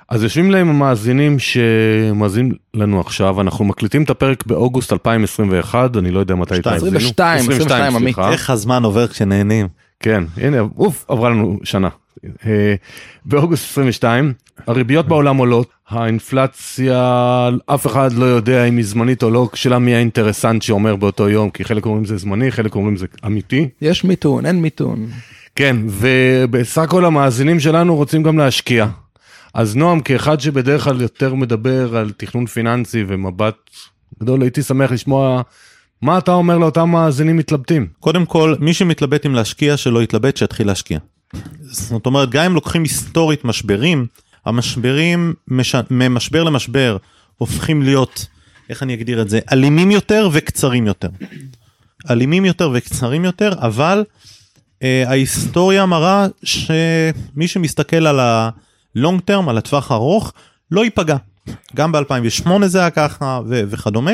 אז יושבים להם המאזינים שמאזינים לנו עכשיו, אנחנו מקליטים את הפרק באוגוסט 2021, אני לא יודע מתי תאזינו. 22, 22, עמית. איך הזמן עובר כשנהנים. כן, הנה, אוף, עברה לנו שנה. אה, באוגוסט 22 הריביות בעולם עולות האינפלציה אף אחד לא יודע אם היא זמנית או לא שאלה מי האינטרסנט שאומר באותו יום כי חלק אומרים זה זמני חלק אומרים זה אמיתי. יש מיתון אין מיתון. כן ובסך הכל המאזינים שלנו רוצים גם להשקיע. אז נועם כאחד שבדרך כלל יותר מדבר על תכנון פיננסי ומבט גדול הייתי שמח לשמוע מה אתה אומר לאותם מאזינים מתלבטים. קודם כל מי שמתלבט אם להשקיע שלא יתלבט שיתחיל להשקיע. זאת אומרת, גם אם לוקחים היסטורית משברים, המשברים מש... ממשבר למשבר הופכים להיות, איך אני אגדיר את זה, אלימים יותר וקצרים יותר. אלימים יותר וקצרים יותר, אבל אה, ההיסטוריה מראה שמי שמסתכל על ה-long term, על הטווח הארוך, לא ייפגע. גם ב-2008 זה היה ככה ו- וכדומה,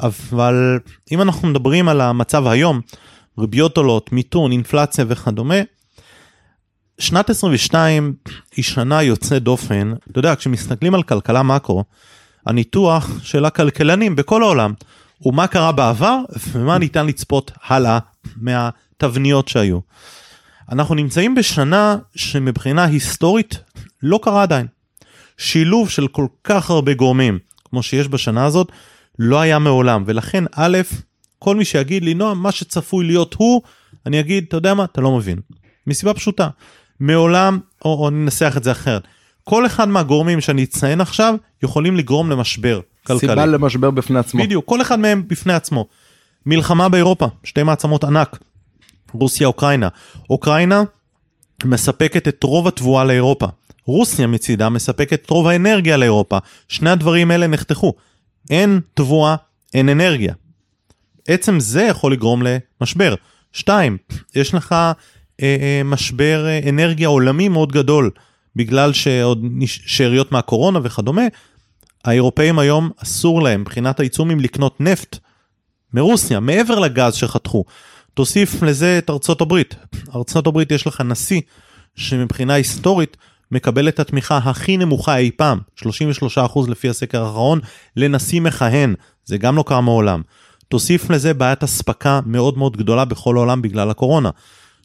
אבל אם אנחנו מדברים על המצב היום, ריביות עולות, מיתון, אינפלציה וכדומה, שנת 22 היא שנה יוצאת דופן, אתה יודע, כשמסתכלים על כלכלה מקרו, הניתוח של הכלכלנים בכל העולם הוא מה קרה בעבר ומה ניתן לצפות הלאה מהתבניות שהיו. אנחנו נמצאים בשנה שמבחינה היסטורית לא קרה עדיין. שילוב של כל כך הרבה גורמים כמו שיש בשנה הזאת לא היה מעולם ולכן א', כל מי שיגיד לי, נועם, מה שצפוי להיות הוא, אני אגיד, אתה יודע מה, אתה לא מבין. מסיבה פשוטה. מעולם, או, או ננסח את זה אחרת, כל אחד מהגורמים שאני אציין עכשיו, יכולים לגרום למשבר כלכלי. סיבה למשבר בפני עצמו. בדיוק, כל אחד מהם בפני עצמו. מלחמה באירופה, שתי מעצמות ענק, רוסיה אוקראינה. אוקראינה מספקת את רוב התבואה לאירופה. רוסיה מצידה מספקת את רוב האנרגיה לאירופה. שני הדברים האלה נחתכו. אין תבואה, אין אנרגיה. עצם זה יכול לגרום למשבר. שתיים, יש לך אה, אה, משבר אה, אנרגיה עולמי מאוד גדול, בגלל שעוד שאריות מהקורונה וכדומה. האירופאים היום אסור להם מבחינת העיצומים לקנות נפט מרוסיה, מעבר לגז שחתכו. תוסיף לזה את ארצות הברית. ארצות הברית יש לך נשיא שמבחינה היסטורית מקבל את התמיכה הכי נמוכה אי פעם, 33% לפי הסקר האחרון, לנשיא מכהן, זה גם לא קרה מעולם. תוסיף לזה בעיית אספקה מאוד מאוד גדולה בכל העולם בגלל הקורונה.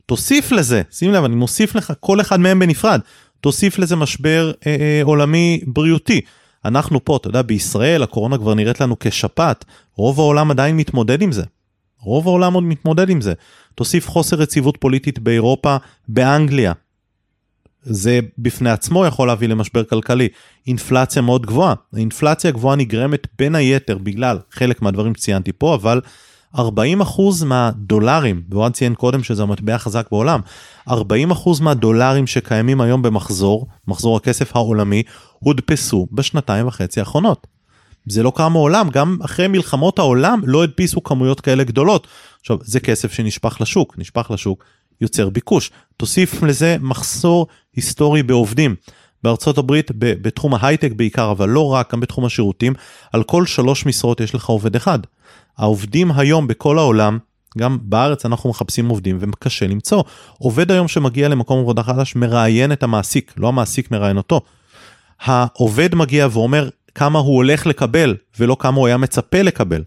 תוסיף לזה, שים לב, אני מוסיף לך כל אחד מהם בנפרד, תוסיף לזה משבר אה, אה, עולמי בריאותי. אנחנו פה, אתה יודע, בישראל הקורונה כבר נראית לנו כשפעת, רוב העולם עדיין מתמודד עם זה. רוב העולם עוד מתמודד עם זה. תוסיף חוסר יציבות פוליטית באירופה, באנגליה. זה בפני עצמו יכול להביא למשבר כלכלי. אינפלציה מאוד גבוהה. האינפלציה הגבוהה נגרמת בין היתר בגלל חלק מהדברים שציינתי פה, אבל 40% מהדולרים, ואוהד ציין קודם שזה המטבע החזק בעולם, 40% מהדולרים שקיימים היום במחזור, מחזור הכסף העולמי, הודפסו בשנתיים וחצי האחרונות. זה לא קרה מעולם, גם אחרי מלחמות העולם לא הדפיסו כמויות כאלה גדולות. עכשיו, זה כסף שנשפך לשוק, נשפך לשוק, יוצר ביקוש. תוסיף לזה מחסור היסטורי בעובדים. בארצות הברית, בתחום ההייטק בעיקר, אבל לא רק, גם בתחום השירותים, על כל שלוש משרות יש לך עובד אחד. העובדים היום בכל העולם, גם בארץ אנחנו מחפשים עובדים וקשה למצוא. עובד היום שמגיע למקום עבודה חדש מראיין את המעסיק, לא המעסיק מראיין אותו. העובד מגיע ואומר כמה הוא הולך לקבל ולא כמה הוא היה מצפה לקבל.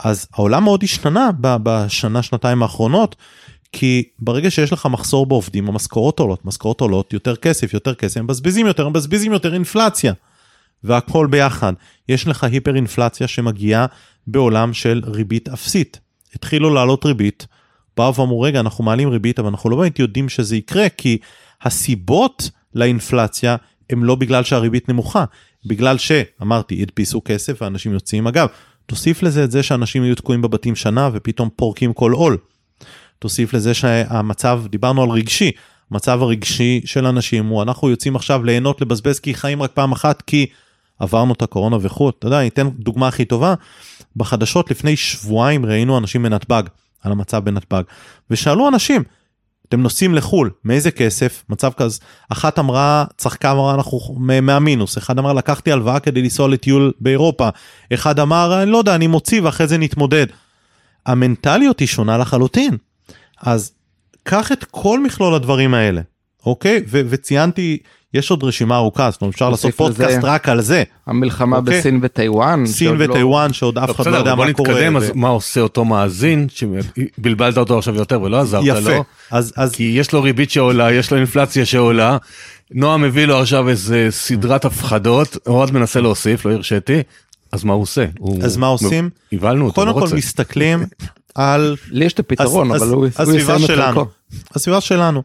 אז העולם מאוד השתנה בשנה שנתיים האחרונות כי ברגע שיש לך מחסור בעובדים המשכורות עולות משכורות עולות יותר כסף יותר כסף הם מבזבזים יותר הם מבזבזים יותר אינפלציה. והכל ביחד יש לך היפר אינפלציה שמגיעה בעולם של ריבית אפסית. התחילו לעלות ריבית באו ואמרו רגע אנחנו מעלים ריבית אבל אנחנו לא באמת יודעים שזה יקרה כי הסיבות לאינפלציה הם לא בגלל שהריבית נמוכה בגלל שאמרתי הדפיסו כסף ואנשים יוצאים אגב תוסיף לזה את זה שאנשים יהיו תקועים בבתים שנה ופתאום פורקים כל עול. תוסיף לזה שהמצב דיברנו על רגשי המצב הרגשי של אנשים הוא אנחנו יוצאים עכשיו ליהנות לבזבז כי חיים רק פעם אחת כי עברנו את הקורונה וכו' אתה יודע אני אתן דוגמה הכי טובה. בחדשות לפני שבועיים ראינו אנשים בנתב"ג על המצב בנתב"ג. ושאלו אנשים אתם נוסעים לחו"ל? מאיזה כסף? מצב כזה. אחת אמרה צחקה אמרה אנחנו מהמינוס. אחד אמר לקחתי הלוואה כדי לנסוע לטיול באירופה. אחד אמר אני לא יודע אני מוציא ואחרי זה נתמודד. המנטליות היא שונה לחלוטין אז קח את כל מכלול הדברים האלה אוקיי ו- וציינתי יש עוד רשימה ארוכה זאת אומרת אפשר לעשות פודקאסט רק על זה המלחמה אוקיי. בסין וטיוואן. סין שעוד לא- וטיוואן שעוד אף אחד לא יודע בוא מה קורה. נתקדם, ו- אז מה עושה אותו מאזין, שבלבלת אותו עכשיו יותר ולא עזרת יפה לו, אז אז כי יש לו ריבית שעולה, יש לו אינפלציה שעולה, נועם מביא לו עכשיו איזה סדרת הפחדות, אוהד מנסה להוסיף, לא הרשיתי, אז מה הוא עושה? הוא- אז מה עושים? הבהלנו אותו, קודם לא כל רוצה. מסתכלים על לי יש את הפתרון, אבל הוא יסיים את שלנו. חלקו. הסביבה שלנו.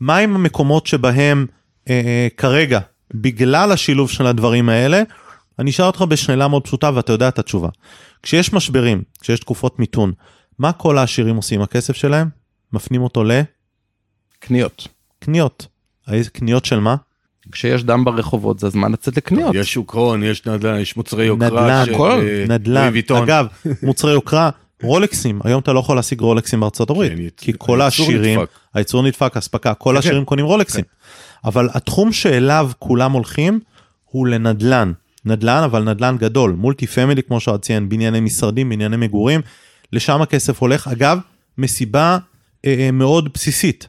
מה עם המקומות שבהם אה, אה, כרגע בגלל השילוב של הדברים האלה אני אשאל אותך בשאלה מאוד פשוטה ואתה יודע את התשובה. כשיש משברים כשיש תקופות מיתון מה כל העשירים עושים עם הכסף שלהם? מפנים אותו קניות. לקניות. איזה קניות של מה? כשיש דם ברחובות זה הזמן לצאת לקניות. יש שוק הון, יש נדל"ן, יש מוצרי יוקרה, נדל"ן, של, הכל, אה, נדל"ן. אגב מוצרי יוקרה רולקסים היום אתה לא יכול להשיג רולקסים בארצות הברית כן, כי כל העשירים נדפק. הייצור נדפק אספקה כל כן, העשירים קונים רולקסים. אבל התחום שאליו כולם הולכים הוא לנדל"ן נדל"ן אבל נדל"ן גדול מולטי פמילי כמו שאת ציין בנייני משרדים בנייני מגורים לשם הכסף הולך אגב מסיבה אה, אה, מאוד בסיסית.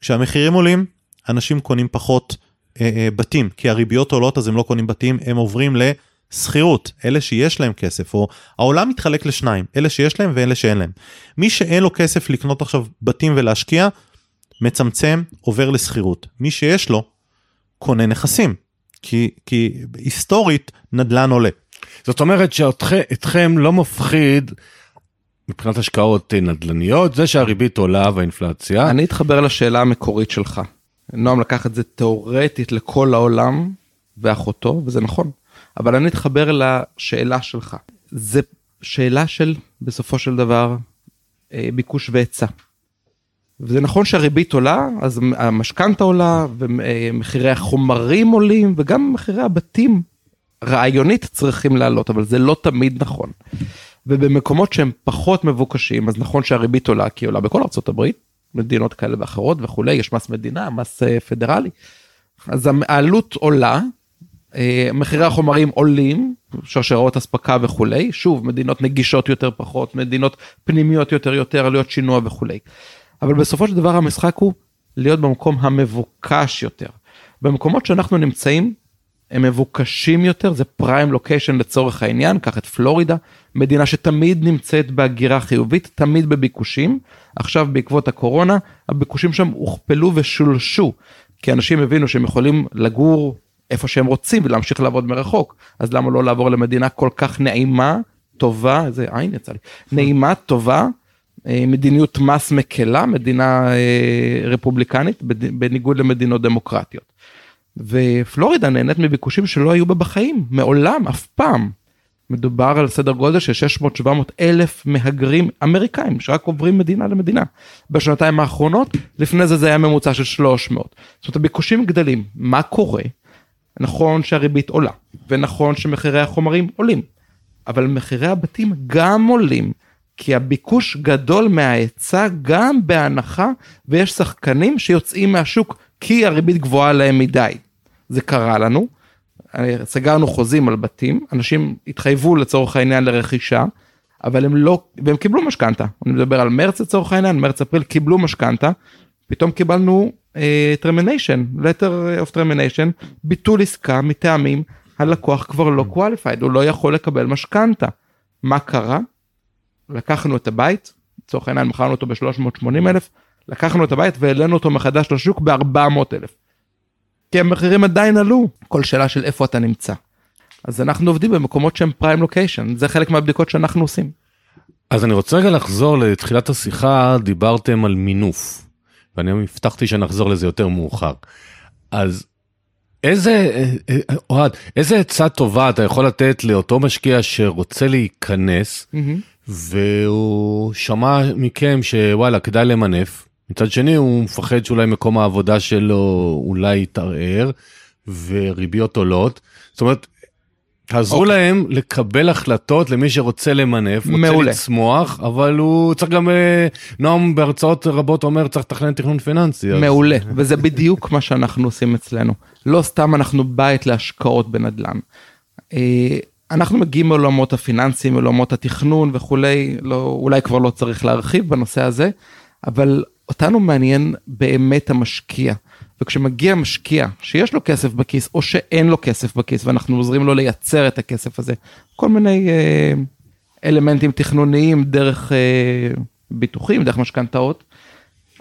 כשהמחירים עולים אנשים קונים פחות אה, אה, בתים כי הריביות עולות אז הם לא קונים בתים הם עוברים לשכירות אלה שיש להם כסף או העולם מתחלק לשניים אלה שיש להם ואלה שאין להם. מי שאין לו כסף לקנות עכשיו בתים ולהשקיע מצמצם עובר לשכירות מי שיש לו קונה נכסים כי כי היסטורית נדל"ן עולה. זאת אומרת שאתכם לא מפחיד מבחינת השקעות נדל"ניות, זה שהריבית עולה והאינפלציה. אני אתחבר לשאלה המקורית שלך. נועם לקח את זה תיאורטית לכל העולם ואחותו, וזה נכון. אבל אני אתחבר לשאלה שלך. זה שאלה של, בסופו של דבר, אה, ביקוש והיצע. וזה נכון שהריבית עולה, אז המשכנתה עולה, ומחירי החומרים עולים, וגם מחירי הבתים רעיונית צריכים לעלות, אבל זה לא תמיד נכון. ובמקומות שהם פחות מבוקשים, אז נכון שהריבית עולה, כי היא עולה בכל הברית, מדינות כאלה ואחרות וכולי, יש מס מדינה, מס אה, פדרלי. אז העלות עולה, מחירי החומרים עולים, שרשראות אספקה וכולי, שוב, מדינות נגישות יותר פחות, מדינות פנימיות יותר יותר, עלויות שינוע וכולי. אבל בסופו של דבר המשחק הוא להיות במקום המבוקש יותר. במקומות שאנחנו נמצאים, הם מבוקשים יותר, זה פריים לוקיישן לצורך העניין, קח את פלורידה, מדינה שתמיד נמצאת בהגירה חיובית, תמיד בביקושים. עכשיו בעקבות הקורונה, הביקושים שם הוכפלו ושולשו, כי אנשים הבינו שהם יכולים לגור איפה שהם רוצים ולהמשיך לעבוד מרחוק, אז למה לא לעבור למדינה כל כך נעימה, טובה, איזה עין יצא לי, נעימה, טובה, אה, מדיניות מס מקלה, מדינה אה, רפובליקנית, בניגוד למדינות דמוקרטיות. ופלורידה נהנית מביקושים שלא היו בה בחיים, מעולם, אף פעם. מדובר על סדר גודל של 600-700 אלף מהגרים אמריקאים שרק עוברים מדינה למדינה. בשנתיים האחרונות, לפני זה זה היה ממוצע של 300. זאת אומרת הביקושים גדלים, מה קורה? נכון שהריבית עולה, ונכון שמחירי החומרים עולים, אבל מחירי הבתים גם עולים, כי הביקוש גדול מההיצע גם בהנחה, ויש שחקנים שיוצאים מהשוק כי הריבית גבוהה להם מדי. זה קרה לנו, סגרנו חוזים על בתים, אנשים התחייבו לצורך העניין לרכישה, אבל הם לא, והם קיבלו משכנתה, אני מדבר על מרץ לצורך העניין, מרץ אפריל קיבלו משכנתה, פתאום קיבלנו termination, uh, letter of termination, ביטול עסקה מטעמים הלקוח כבר לא qualified, הוא לא יכול לקבל משכנתה. מה קרה? לקחנו את הבית, לצורך העניין מכרנו אותו ב-380 אלף, לקחנו את הבית והעלינו אותו מחדש לשוק ב-400 אלף. כי המחירים עדיין עלו, כל שאלה של איפה אתה נמצא. אז אנחנו עובדים במקומות שהם פריים לוקיישן, זה חלק מהבדיקות שאנחנו עושים. אז אני רוצה רגע לחזור לתחילת השיחה, דיברתם על מינוף, ואני הבטחתי שנחזור לזה יותר מאוחר. אז איזה, אוהד, איזה עצה טובה אתה יכול לתת לאותו משקיע שרוצה להיכנס, mm-hmm. והוא שמע מכם שוואלה, כדאי למנף, מצד שני הוא מפחד שאולי מקום העבודה שלו אולי יתערער וריביות עולות. זאת אומרת, תעזרו okay. אוקיי. להם לקבל החלטות למי שרוצה למנף, מעולה. רוצה לצמוח, אבל הוא צריך גם, אה, נועם בהרצאות רבות אומר צריך לתכנן תכנון פיננסי. מעולה, אז... וזה בדיוק מה שאנחנו עושים אצלנו. לא סתם אנחנו בית להשקעות בנדל"ן. אה, אנחנו מגיעים מעולמות הפיננסיים, מעולמות התכנון וכולי, לא, אולי כבר לא צריך להרחיב בנושא הזה, אבל אותנו מעניין באמת המשקיע. וכשמגיע משקיע שיש לו כסף בכיס או שאין לו כסף בכיס ואנחנו עוזרים לו לייצר את הכסף הזה, כל מיני אה, אלמנטים תכנוניים דרך אה, ביטוחים, דרך משכנתאות,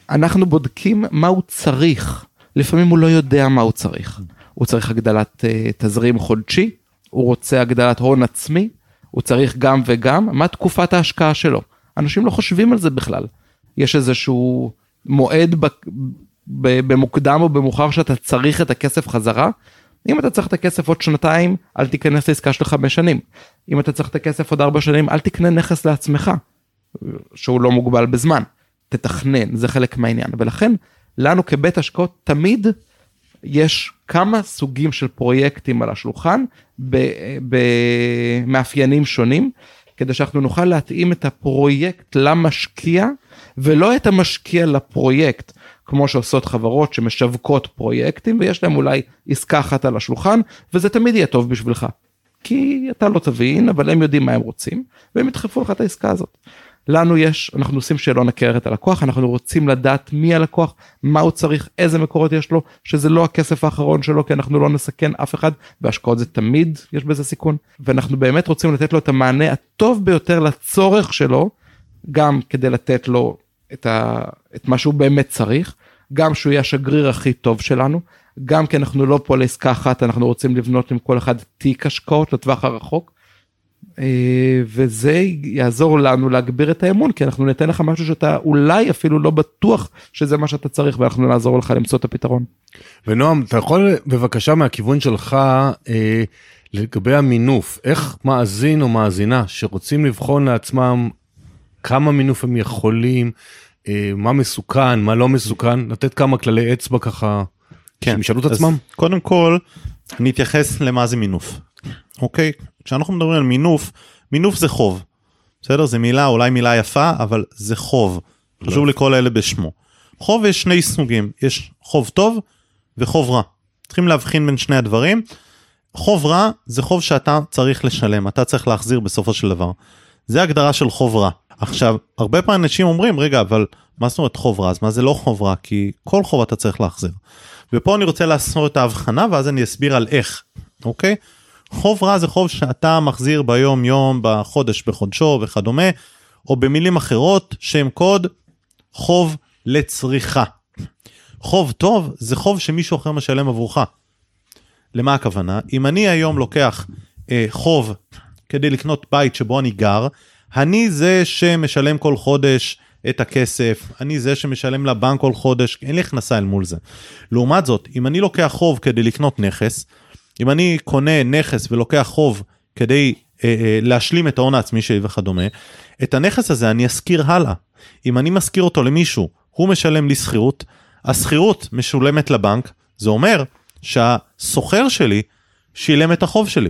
אנחנו בודקים מה הוא צריך. לפעמים הוא לא יודע מה הוא צריך. הוא צריך הגדלת אה, תזרים חודשי, הוא רוצה הגדלת הון עצמי, הוא צריך גם וגם, מה תקופת ההשקעה שלו. אנשים לא חושבים על זה בכלל. יש איזשהו מועד במוקדם או במאוחר שאתה צריך את הכסף חזרה. אם אתה צריך את הכסף עוד שנתיים, אל תיכנס לעסקה של חמש שנים. אם אתה צריך את הכסף עוד ארבע שנים, אל תקנה נכס לעצמך, שהוא לא מוגבל בזמן. תתכנן, זה חלק מהעניין. ולכן, לנו כבית השקעות תמיד יש כמה סוגים של פרויקטים על השולחן במאפיינים שונים, כדי שאנחנו נוכל להתאים את הפרויקט למשקיע ולא את המשקיע לפרויקט, כמו שעושות חברות שמשווקות פרויקטים ויש להם אולי עסקה אחת על השולחן, וזה תמיד יהיה טוב בשבילך. כי אתה לא תבין, אבל הם יודעים מה הם רוצים, והם ידחפו לך את העסקה הזאת. לנו יש, אנחנו עושים שאלון הכר את הלקוח, אנחנו רוצים לדעת מי הלקוח, מה הוא צריך, איזה מקורות יש לו, שזה לא הכסף האחרון שלו, כי אנחנו לא נסכן אף אחד, והשקעות זה תמיד, יש בזה סיכון, ואנחנו באמת רוצים לתת לו את המענה הטוב ביותר לצורך שלו, גם כדי לתת לו את, ה, את מה שהוא באמת צריך, גם שהוא יהיה השגריר הכי טוב שלנו, גם כי אנחנו לא פה לעסקה אחת, אנחנו רוצים לבנות עם כל אחד תיק השקעות לטווח הרחוק, וזה יעזור לנו להגביר את האמון כי אנחנו ניתן לך משהו שאתה אולי אפילו לא בטוח שזה מה שאתה צריך ואנחנו נעזור לך למצוא את הפתרון. ונועם, אתה יכול בבקשה מהכיוון שלך אה, לגבי המינוף, איך מאזין או מאזינה שרוצים לבחון לעצמם כמה מינוף הם יכולים, אה, מה מסוכן, מה לא מסוכן, לתת כמה כללי אצבע ככה, כן. שהם ישאלו את עצמם? קודם כל, אני אתייחס למה זה מינוף. אוקיי? כשאנחנו מדברים על מינוף, מינוף זה חוב. בסדר? זה מילה, אולי מילה יפה, אבל זה חוב. חשוב לקרוא לאלה בשמו. חוב יש שני סוגים, יש חוב טוב וחוב רע. צריכים להבחין בין שני הדברים. חוב רע זה חוב שאתה צריך לשלם, אתה צריך להחזיר בסופו של דבר. זה הגדרה של חוב רע. עכשיו, הרבה פעמים אנשים אומרים, רגע, אבל מה זאת אומרת חוב רע? אז מה זה לא חוב רע? כי כל חוב אתה צריך להחזיר. ופה אני רוצה לעשות את ההבחנה ואז אני אסביר על איך, אוקיי? חוב רע זה חוב שאתה מחזיר ביום יום, בחודש בחודשו וכדומה, או במילים אחרות, שם קוד, חוב לצריכה. חוב טוב זה חוב שמישהו אחר משלם עבורך. למה הכוונה? אם אני היום לוקח אה, חוב כדי לקנות בית שבו אני גר, אני זה שמשלם כל חודש את הכסף, אני זה שמשלם לבנק כל חודש, אין לי הכנסה אל מול זה. לעומת זאת, אם אני לוקח חוב כדי לקנות נכס, אם אני קונה נכס ולוקח חוב כדי אה, אה, להשלים את ההון העצמי שלי וכדומה, את הנכס הזה אני אשכיר הלאה. אם אני משכיר אותו למישהו, הוא משלם לי שכירות, השכירות משולמת לבנק, זה אומר שהסוחר שלי שילם את החוב שלי.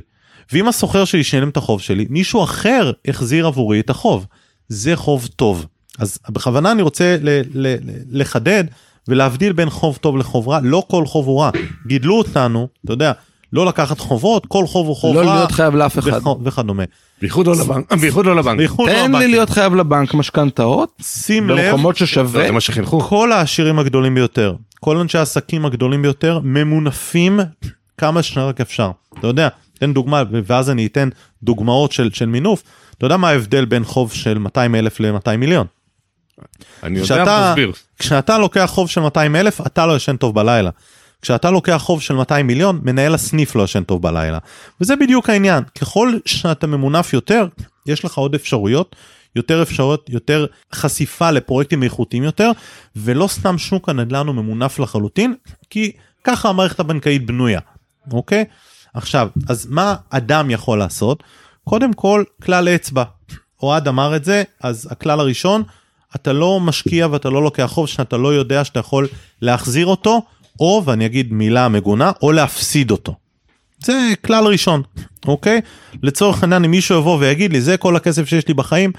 ואם הסוחר שלי שילם את החוב שלי, מישהו אחר החזיר עבורי את החוב. זה חוב טוב. אז בכוונה אני רוצה ל- ל- לחדד ולהבדיל בין חוב טוב לחוב רע, לא כל חוב הוא רע. גידלו אותנו, אתה יודע, לא לקחת חובות, כל חוב הוא חוב לא רע. להיות חייב לאף אחד. וכ- וכדומה. בייחוד לא לבנק, בייחוד לא לבנק. בייחוד לא תן לי. להיות חייב לבנק משכנתאות שים לב, במקומות ששווה. זה מה שחינכו. כל העשירים הגדולים ביותר, כל אנשי העסקים הגדולים ביותר, ממונפים כמה שרק אפשר. אתה יודע, תן דוגמה, ואז אני אתן דוגמאות של, של מינוף. אתה יודע מה ההבדל בין חוב של 200 אלף ל-200 מיליון? אני יודע, תסביר. כשאתה לוקח חוב של 200 אלף, אתה לא ישן טוב בלילה. כשאתה לוקח חוב של 200 מיליון, מנהל הסניף לא ישן טוב בלילה. וזה בדיוק העניין, ככל שאתה ממונף יותר, יש לך עוד אפשרויות, יותר אפשרויות, יותר חשיפה לפרויקטים איכותיים יותר, ולא סתם שוק הנדל"ן הוא ממונף לחלוטין, כי ככה המערכת הבנקאית בנויה, אוקיי? עכשיו, אז מה אדם יכול לעשות? קודם כל, כלל אצבע. אוהד אמר את זה, אז הכלל הראשון, אתה לא משקיע ואתה לא לוקח חוב שאתה לא יודע שאתה יכול להחזיר אותו, או, ואני אגיד מילה מגונה, או להפסיד אותו. זה כלל ראשון, אוקיי? לצורך העניין, אם מישהו יבוא ויגיד לי, זה כל הכסף שיש לי בחיים,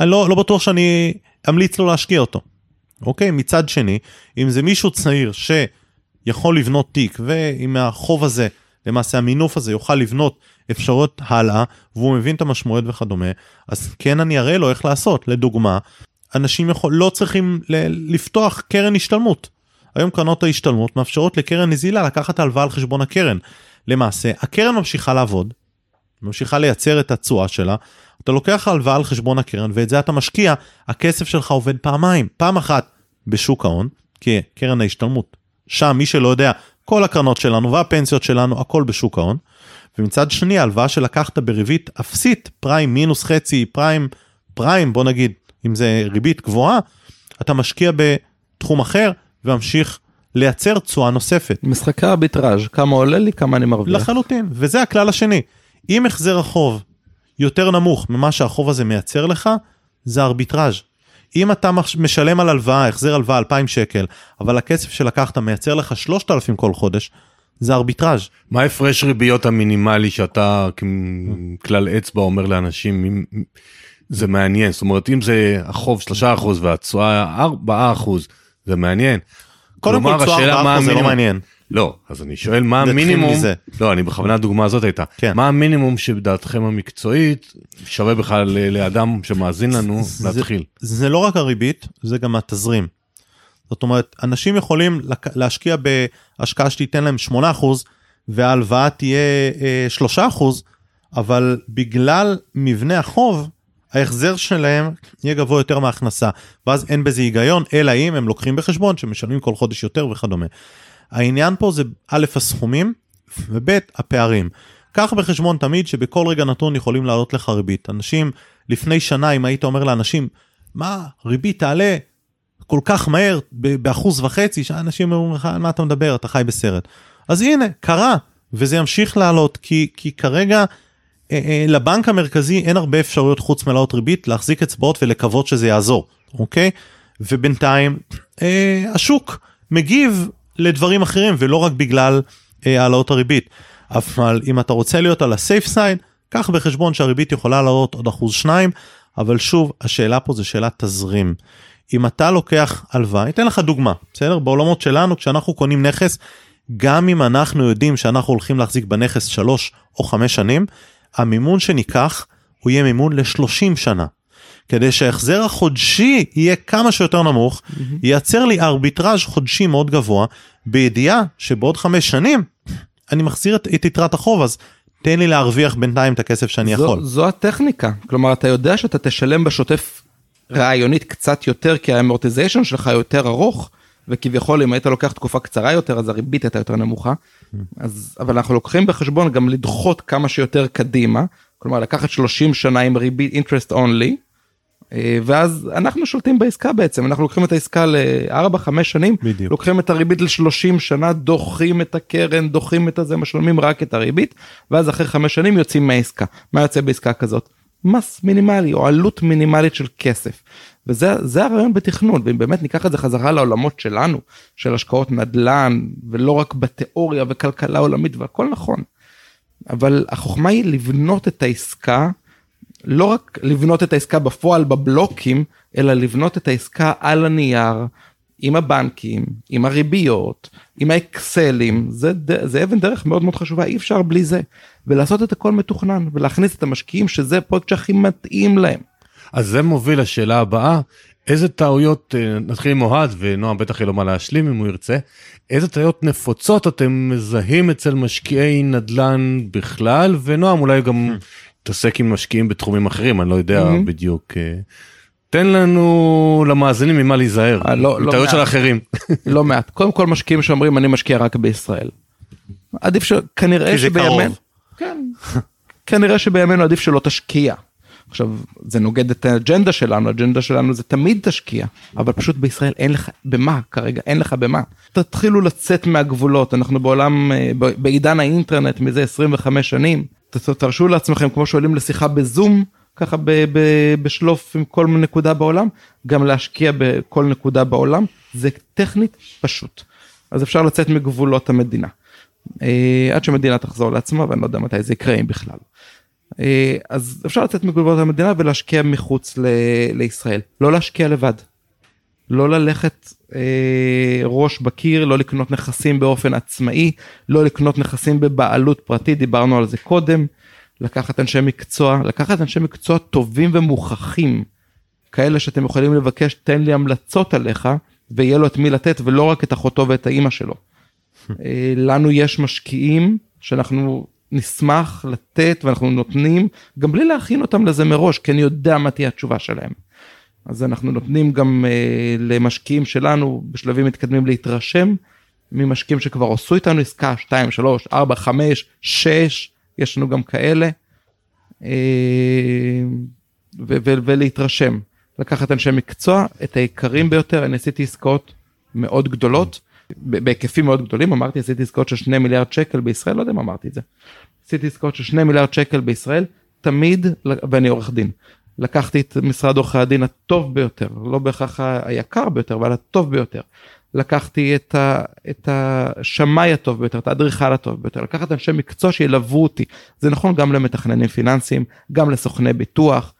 אני לא, לא בטוח שאני אמליץ לו להשקיע אותו, אוקיי? מצד שני, אם זה מישהו צעיר שיכול לבנות תיק, ועם החוב הזה, למעשה המינוף הזה יוכל לבנות אפשרויות הלאה, והוא מבין את המשמעויות וכדומה, אז כן אני אראה לו איך לעשות. לדוגמה, אנשים יכול, לא צריכים לפתוח קרן השתלמות. היום קרנות ההשתלמות מאפשרות לקרן נזילה לקחת הלוואה על חשבון הקרן. למעשה, הקרן ממשיכה לעבוד, ממשיכה לייצר את התשואה שלה, אתה לוקח הלוואה על חשבון הקרן ואת זה אתה משקיע, הכסף שלך עובד פעמיים, פעם אחת בשוק ההון, כקרן ההשתלמות, שם מי שלא יודע, כל הקרנות שלנו והפנסיות שלנו, הכל בשוק ההון, ומצד שני ההלוואה שלקחת בריבית אפסית, פריים מינוס חצי, פריים, פריים בוא נגיד, אם זה ריבית גבוהה, אתה משקיע בתחום אחר וממשיך לייצר תשואה נוספת. משחקי ארביטראז' כמה עולה לי כמה אני מרוויח. לחלוטין, וזה הכלל השני. אם החזר החוב יותר נמוך ממה שהחוב הזה מייצר לך, זה ארביטראז'. אם אתה מש- משלם על הלוואה, החזר הלוואה 2,000 שקל, אבל הכסף שלקחת מייצר לך 3,000 כל חודש, זה ארביטראז'. מה ההפרש ריביות המינימלי שאתה ככלל אצבע אומר לאנשים? אם- זה מעניין, זאת אומרת אם זה החוב 3% והתשואה 4%, זה מעניין. קודם כל 4% מה זה לא מעניין. לא, אז אני שואל מה המינימום, מזה. לא, אני בכוונה הדוגמה הזאת הייתה, כן. מה המינימום שבדעתכם המקצועית שווה בכלל לאדם שמאזין לנו זה- להתחיל? זה לא רק הריבית, זה גם התזרים. זאת אומרת, אנשים יכולים להשקיע בהשקעה שתיתן להם 8% וההלוואה תהיה אה, 3%, אבל בגלל מבנה החוב, ההחזר שלהם יהיה גבוה יותר מההכנסה, ואז אין בזה היגיון, אלא אם הם לוקחים בחשבון שמשלמים כל חודש יותר וכדומה. העניין פה זה א', הסכומים, וב', הפערים. קח בחשבון תמיד שבכל רגע נתון יכולים לעלות לך ריבית. אנשים, לפני שנה אם היית אומר לאנשים, מה, ריבית תעלה כל כך מהר, באחוז וחצי, שאנשים אומרים לך, על מה אתה מדבר, אתה חי בסרט. אז הנה, קרה, וזה ימשיך לעלות, כי, כי כרגע לבנק המרכזי אין הרבה אפשרויות חוץ מלהעלות ריבית, להחזיק אצבעות ולקוות שזה יעזור, אוקיי? ובינתיים אה, השוק מגיב לדברים אחרים ולא רק בגלל אה, העלאות הריבית. אבל אם אתה רוצה להיות על הסייף סייד, קח בחשבון שהריבית יכולה לעלות עוד אחוז שניים, אבל שוב, השאלה פה זה שאלת תזרים. אם אתה לוקח הלוואה, אתן לך דוגמה, בסדר? בעולמות שלנו, כשאנחנו קונים נכס, גם אם אנחנו יודעים שאנחנו הולכים להחזיק בנכס שלוש או חמש שנים, המימון שניקח הוא יהיה מימון ל-30 שנה. כדי שההחזר החודשי יהיה כמה שיותר נמוך, mm-hmm. ייצר לי ארביטראז' חודשי מאוד גבוה, בידיעה שבעוד חמש שנים אני מחזיר את, את יתרת החוב, אז תן לי להרוויח בינתיים את הכסף שאני זו, יכול. זו הטכניקה, כלומר אתה יודע שאתה תשלם בשוטף רעיונית קצת יותר, כי האמורטיזיישן שלך יותר ארוך, וכביכול אם היית לוקח תקופה קצרה יותר אז הריבית הייתה יותר נמוכה. Mm. אז אבל אנחנו לוקחים בחשבון גם לדחות כמה שיותר קדימה, כלומר לקחת 30 שנה עם ריבית interest only. אה, ואז אנחנו שולטים בעסקה בעצם אנחנו לוקחים את העסקה לארבע חמש שנים בדיוק. לוקחים את הריבית ל-30 שנה דוחים את הקרן דוחים את הזה משלמים רק את הריבית ואז אחרי חמש שנים יוצאים מהעסקה מה יוצא בעסקה כזאת מס מינימלי או עלות מינימלית של כסף. וזה הרעיון בתכנון ואם באמת ניקח את זה חזרה לעולמות שלנו של השקעות נדל"ן ולא רק בתיאוריה וכלכלה עולמית והכל נכון. אבל החוכמה היא לבנות את העסקה לא רק לבנות את העסקה בפועל בבלוקים, אלא לבנות את העסקה על הנייר, עם הבנקים, עם הריביות, עם האקסלים, זה, זה אבן דרך מאוד מאוד חשובה, אי אפשר בלי זה. ולעשות את הכל מתוכנן, ולהכניס את המשקיעים שזה הפרויקט שהכי מתאים להם. אז זה מוביל לשאלה הבאה, איזה טעויות, אה, נתחיל עם אוהד, ונועם בטח יהיה לו מה להשלים אם הוא ירצה, איזה טעויות נפוצות אתם מזהים אצל משקיעי נדל"ן בכלל, ונועם אולי גם מתעסק עם משקיעים בתחומים אחרים, אני לא יודע mm-hmm. בדיוק. אה, תן לנו למאזינים ממה להיזהר, אה, לא, לא טעויות של אחרים. לא מעט. קודם כל משקיעים שאומרים אני משקיע רק בישראל. עדיף שכנראה שבימינו, כן, כנראה שבימינו עדיף שלא תשקיע. עכשיו זה נוגד את האג'נדה שלנו, האג'נדה שלנו זה תמיד תשקיע, אבל פשוט בישראל אין לך במה כרגע, אין לך במה. תתחילו לצאת מהגבולות, אנחנו בעולם, אה, בעידן האינטרנט מזה 25 שנים, תרשו לעצמכם כמו שעולים לשיחה בזום ככה ב, ב, בשלוף עם כל נקודה בעולם גם להשקיע בכל נקודה בעולם זה טכנית פשוט אז אפשר לצאת מגבולות המדינה אה, עד שמדינה תחזור לעצמה ואני לא יודע מתי זה יקרה אם בכלל. אה, אז אפשר לצאת מגבולות המדינה ולהשקיע מחוץ ל, לישראל לא להשקיע לבד. לא ללכת אה, ראש בקיר, לא לקנות נכסים באופן עצמאי, לא לקנות נכסים בבעלות פרטית, דיברנו על זה קודם, לקחת אנשי מקצוע, לקחת אנשי מקצוע טובים ומוכחים, כאלה שאתם יכולים לבקש, תן לי המלצות עליך, ויהיה לו את מי לתת, ולא רק את אחותו ואת האימא שלו. אה, לנו יש משקיעים שאנחנו נשמח לתת ואנחנו נותנים, גם בלי להכין אותם לזה מראש, כי אני יודע מה תהיה התשובה שלהם. אז אנחנו נותנים גם uh, למשקיעים שלנו בשלבים מתקדמים להתרשם ממשקיעים שכבר עשו איתנו עסקה 2 3 4 5 6 יש לנו גם כאלה uh, ולהתרשם לקחת אנשי מקצוע את העיקרים ביותר אני עשיתי עסקאות מאוד גדולות בהיקפים מאוד גדולים אמרתי עשיתי עסקאות של 2 מיליארד שקל בישראל לא יודע אם אמרתי את זה. עשיתי עסקאות של 2 מיליארד שקל בישראל תמיד ואני עורך דין לקחתי את משרד עורכי הדין הטוב ביותר, לא בהכרח היקר ביותר, אבל הטוב ביותר. לקחתי את, ה, את השמאי הטוב ביותר, את האדריכל הטוב ביותר, לקחת אנשי מקצוע שילוו אותי. זה נכון גם למתכננים פיננסיים, גם לסוכני ביטוח.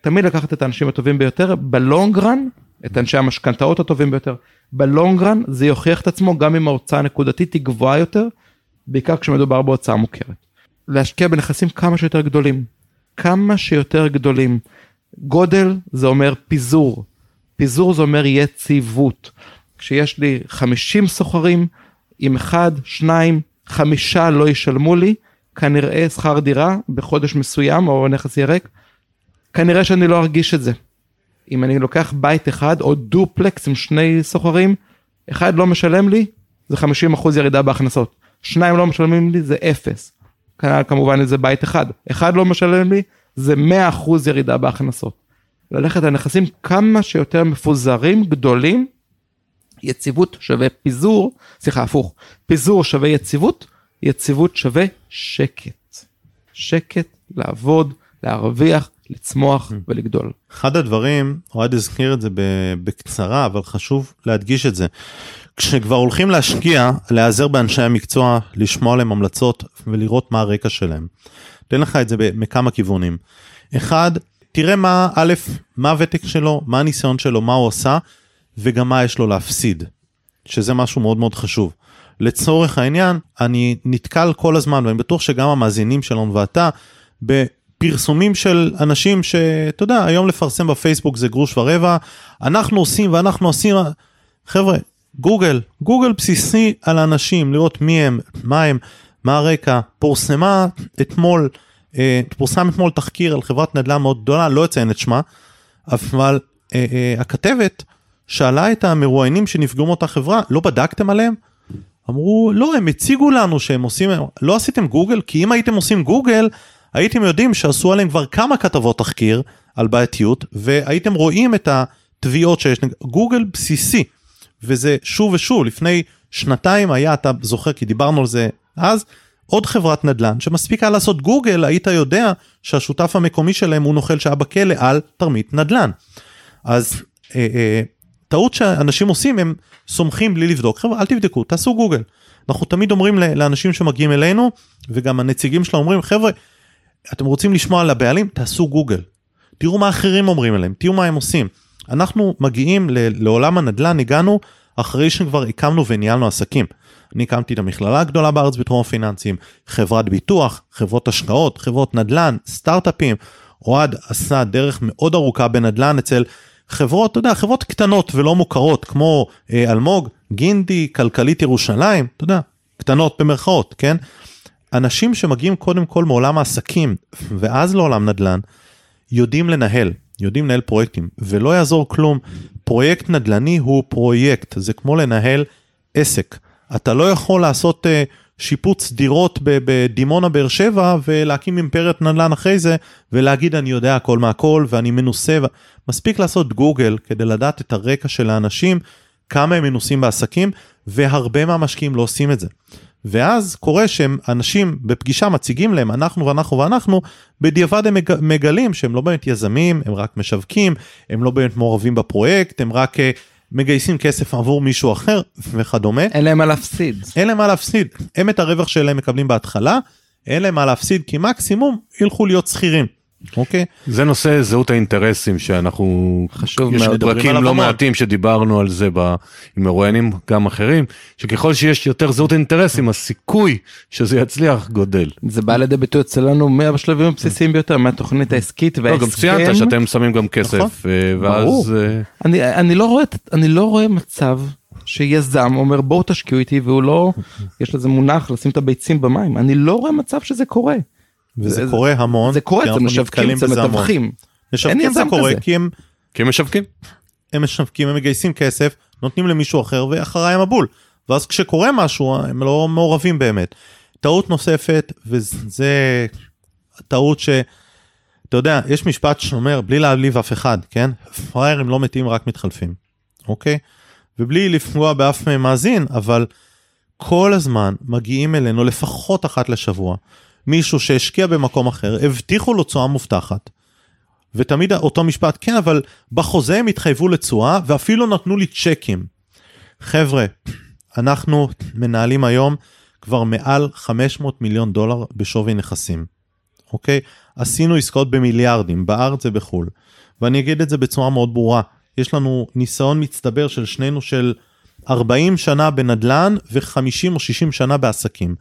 תמיד לקחת את האנשים הטובים ביותר, בלונגרן, את אנשי המשכנתאות הטובים ביותר, בלונגרן זה יוכיח את עצמו גם אם ההוצאה הנקודתית היא גבוהה יותר, בעיקר כשמדובר בהוצאה מוכרת. להשקיע בנכסים כמה שיותר גדולים, כמה שיותר גדולים. גודל זה אומר פיזור, פיזור זה אומר יציבות. כשיש לי 50 סוחרים, אם אחד, שניים, חמישה לא ישלמו לי, כנראה שכר דירה בחודש מסוים או נכס ירק, כנראה שאני לא ארגיש את זה. אם אני לוקח בית אחד או דופלקס עם שני סוחרים, אחד לא משלם לי, זה 50% ירידה בהכנסות. שניים לא משלמים לי, זה אפס. כנ"ל כמובן איזה בית אחד, אחד לא משלם לי, זה 100% ירידה בהכנסות. ללכת על נכסים כמה שיותר מפוזרים, גדולים, יציבות שווה פיזור, סליחה הפוך, פיזור שווה יציבות, יציבות שווה שקט. שקט, לעבוד, להרוויח, לצמוח ולגדול. אחד הדברים, אוהד הזכיר את זה בקצרה, אבל חשוב להדגיש את זה. כשכבר הולכים להשקיע, להיעזר באנשי המקצוע, לשמוע עליהם המלצות ולראות מה הרקע שלהם. אתן לך את זה מכמה כיוונים. אחד, תראה מה, א', מה הוותק שלו, מה הניסיון שלו, מה הוא עשה, וגם מה יש לו להפסיד, שזה משהו מאוד מאוד חשוב. לצורך העניין, אני נתקל כל הזמן, ואני בטוח שגם המאזינים שלנו ואתה, בפרסומים של אנשים שאתה יודע, היום לפרסם בפייסבוק זה גרוש ורבע, אנחנו עושים ואנחנו עושים, חבר'ה, גוגל, גוגל בסיסי על האנשים, לראות מי הם, מה הם, מה הרקע, פורסמה אתמול, אה, פורסם אתמול תחקיר על חברת נדל"ן מאוד גדולה, לא אציין את שמה, אבל אה, אה, הכתבת שאלה את המרואיינים שנפגעו מאותה חברה, לא בדקתם עליהם? אמרו, לא, הם הציגו לנו שהם עושים, לא עשיתם גוגל, כי אם הייתם עושים גוגל, הייתם יודעים שעשו עליהם כבר כמה כתבות תחקיר על בעייתיות, והייתם רואים את התביעות שיש, גוגל בסיסי, וזה שוב ושוב, לפני שנתיים היה, אתה זוכר, כי דיברנו על זה אז, עוד חברת נדל"ן שמספיקה לעשות גוגל, היית יודע שהשותף המקומי שלהם הוא נוכל שהיה בכלא על תרמית נדל"ן. אז אה, אה, טעות שאנשים עושים הם סומכים בלי לבדוק חבר'ה אל תבדקו תעשו גוגל. אנחנו תמיד אומרים לאנשים שמגיעים אלינו וגם הנציגים שלנו אומרים חבר'ה אתם רוצים לשמוע על הבעלים תעשו גוגל. תראו מה אחרים אומרים עליהם תראו מה הם עושים. אנחנו מגיעים לעולם הנדל"ן הגענו אחרי שכבר הקמנו וניהלנו עסקים. אני הקמתי את המכללה הגדולה בארץ בתחום הפיננסים, חברת ביטוח, חברות השקעות, חברות נדל"ן, סטארט-אפים. אוהד עשה דרך מאוד ארוכה בנדל"ן אצל חברות, אתה יודע, חברות קטנות ולא מוכרות, כמו אה, אלמוג, גינדי, כלכלית ירושלים, אתה יודע, קטנות במרכאות, כן? אנשים שמגיעים קודם כל מעולם העסקים ואז לעולם נדל"ן, יודעים לנהל, יודעים לנהל פרויקטים, ולא יעזור כלום, פרויקט נדל"ני הוא פרויקט, זה כמו לנהל עסק. אתה לא יכול לעשות uh, שיפוץ דירות בדימונה באר שבע ולהקים אימפריית נדל"ן אחרי זה ולהגיד אני יודע הכל מהכל ואני מנוסה. מספיק לעשות גוגל כדי לדעת את הרקע של האנשים, כמה הם מנוסים בעסקים והרבה מהמשקיעים לא עושים את זה. ואז קורה שהם אנשים בפגישה מציגים להם אנחנו ואנחנו ואנחנו בדיעבד הם מגלים שהם לא באמת יזמים הם רק משווקים הם לא באמת מעורבים בפרויקט הם רק אה, מגייסים כסף עבור מישהו אחר וכדומה. אין להם מה להפסיד. אין להם מה להפסיד. הם את הרווח שלהם מקבלים בהתחלה, אין להם מה להפסיד כי מקסימום ילכו להיות שכירים. אוקיי? זה נושא זהות האינטרסים שאנחנו, חשוב יש. פרקים לא מעטים שדיברנו על זה ב, עם מרואיינים גם אחרים, שככל שיש יותר זהות אינטרסים הסיכוי שזה יצליח גודל. זה בא לידי ביטוי אצלנו מהשלבים הבסיסיים ביותר מהתוכנית העסקית לא, גם וההסכם. ציינת שאתם שמים גם נכון. כסף, אה, ברור. ואז אה, אני, אני לא רואה, אני לא רואה מצב שיזם אומר בואו תשקיעו איתי והוא לא, יש לזה מונח לשים את הביצים במים, אני לא רואה מצב שזה קורה. וזה זה- קורה המון. זה קורה אצל משווקים, אצל. מתווכים. משווקים זה קורה כזה. כי הם, כי הם משווקים. הם משווקים, הם מגייסים כסף, נותנים למישהו אחר ואחריי המבול. ואז כשקורה משהו הם לא מעורבים באמת. טעות נוספת וזה טעות ש... אתה יודע, יש משפט שאומר, בלי להעליב אף אחד, כן? פראיירים לא מתים, רק מתחלפים, אוקיי? ובלי לפגוע באף מאזין, אבל כל הזמן מגיעים אלינו לפחות אחת לשבוע, מישהו שהשקיע במקום אחר, הבטיחו לו תשואה מובטחת, ותמיד אותו משפט, כן, אבל בחוזה הם התחייבו לתשואה, ואפילו נתנו לי צ'קים. חבר'ה, אנחנו מנהלים היום כבר מעל 500 מיליון דולר בשווי נכסים, אוקיי? עשינו עסקאות במיליארדים, בארץ ובחו"ל. ואני אגיד את זה בצורה מאוד ברורה, יש לנו ניסיון מצטבר של שנינו של 40 שנה בנדל"ן ו-50 או 60 שנה בעסקים.